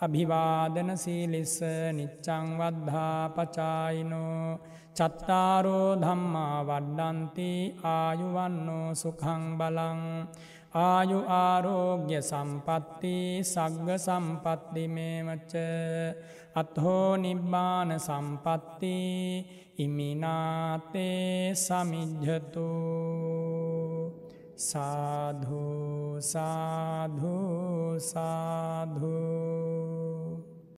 අභිවාදන සීලිස්ස නිච්චං වද්ධා පචායිනෝ. චත්තාරෝ ධම්මා වඩ්ඩන්ති ආයුවන්නෝ සුකං බලං. ආයු ආරෝග්‍ය සම්පත්ති සග්ග සම්පත්තිමේමච අත්හෝ නිබ්බාන සම්පත්ති ඉමිනාතේ සමිජ්ජතුූ. සාධු සාධු සාධූ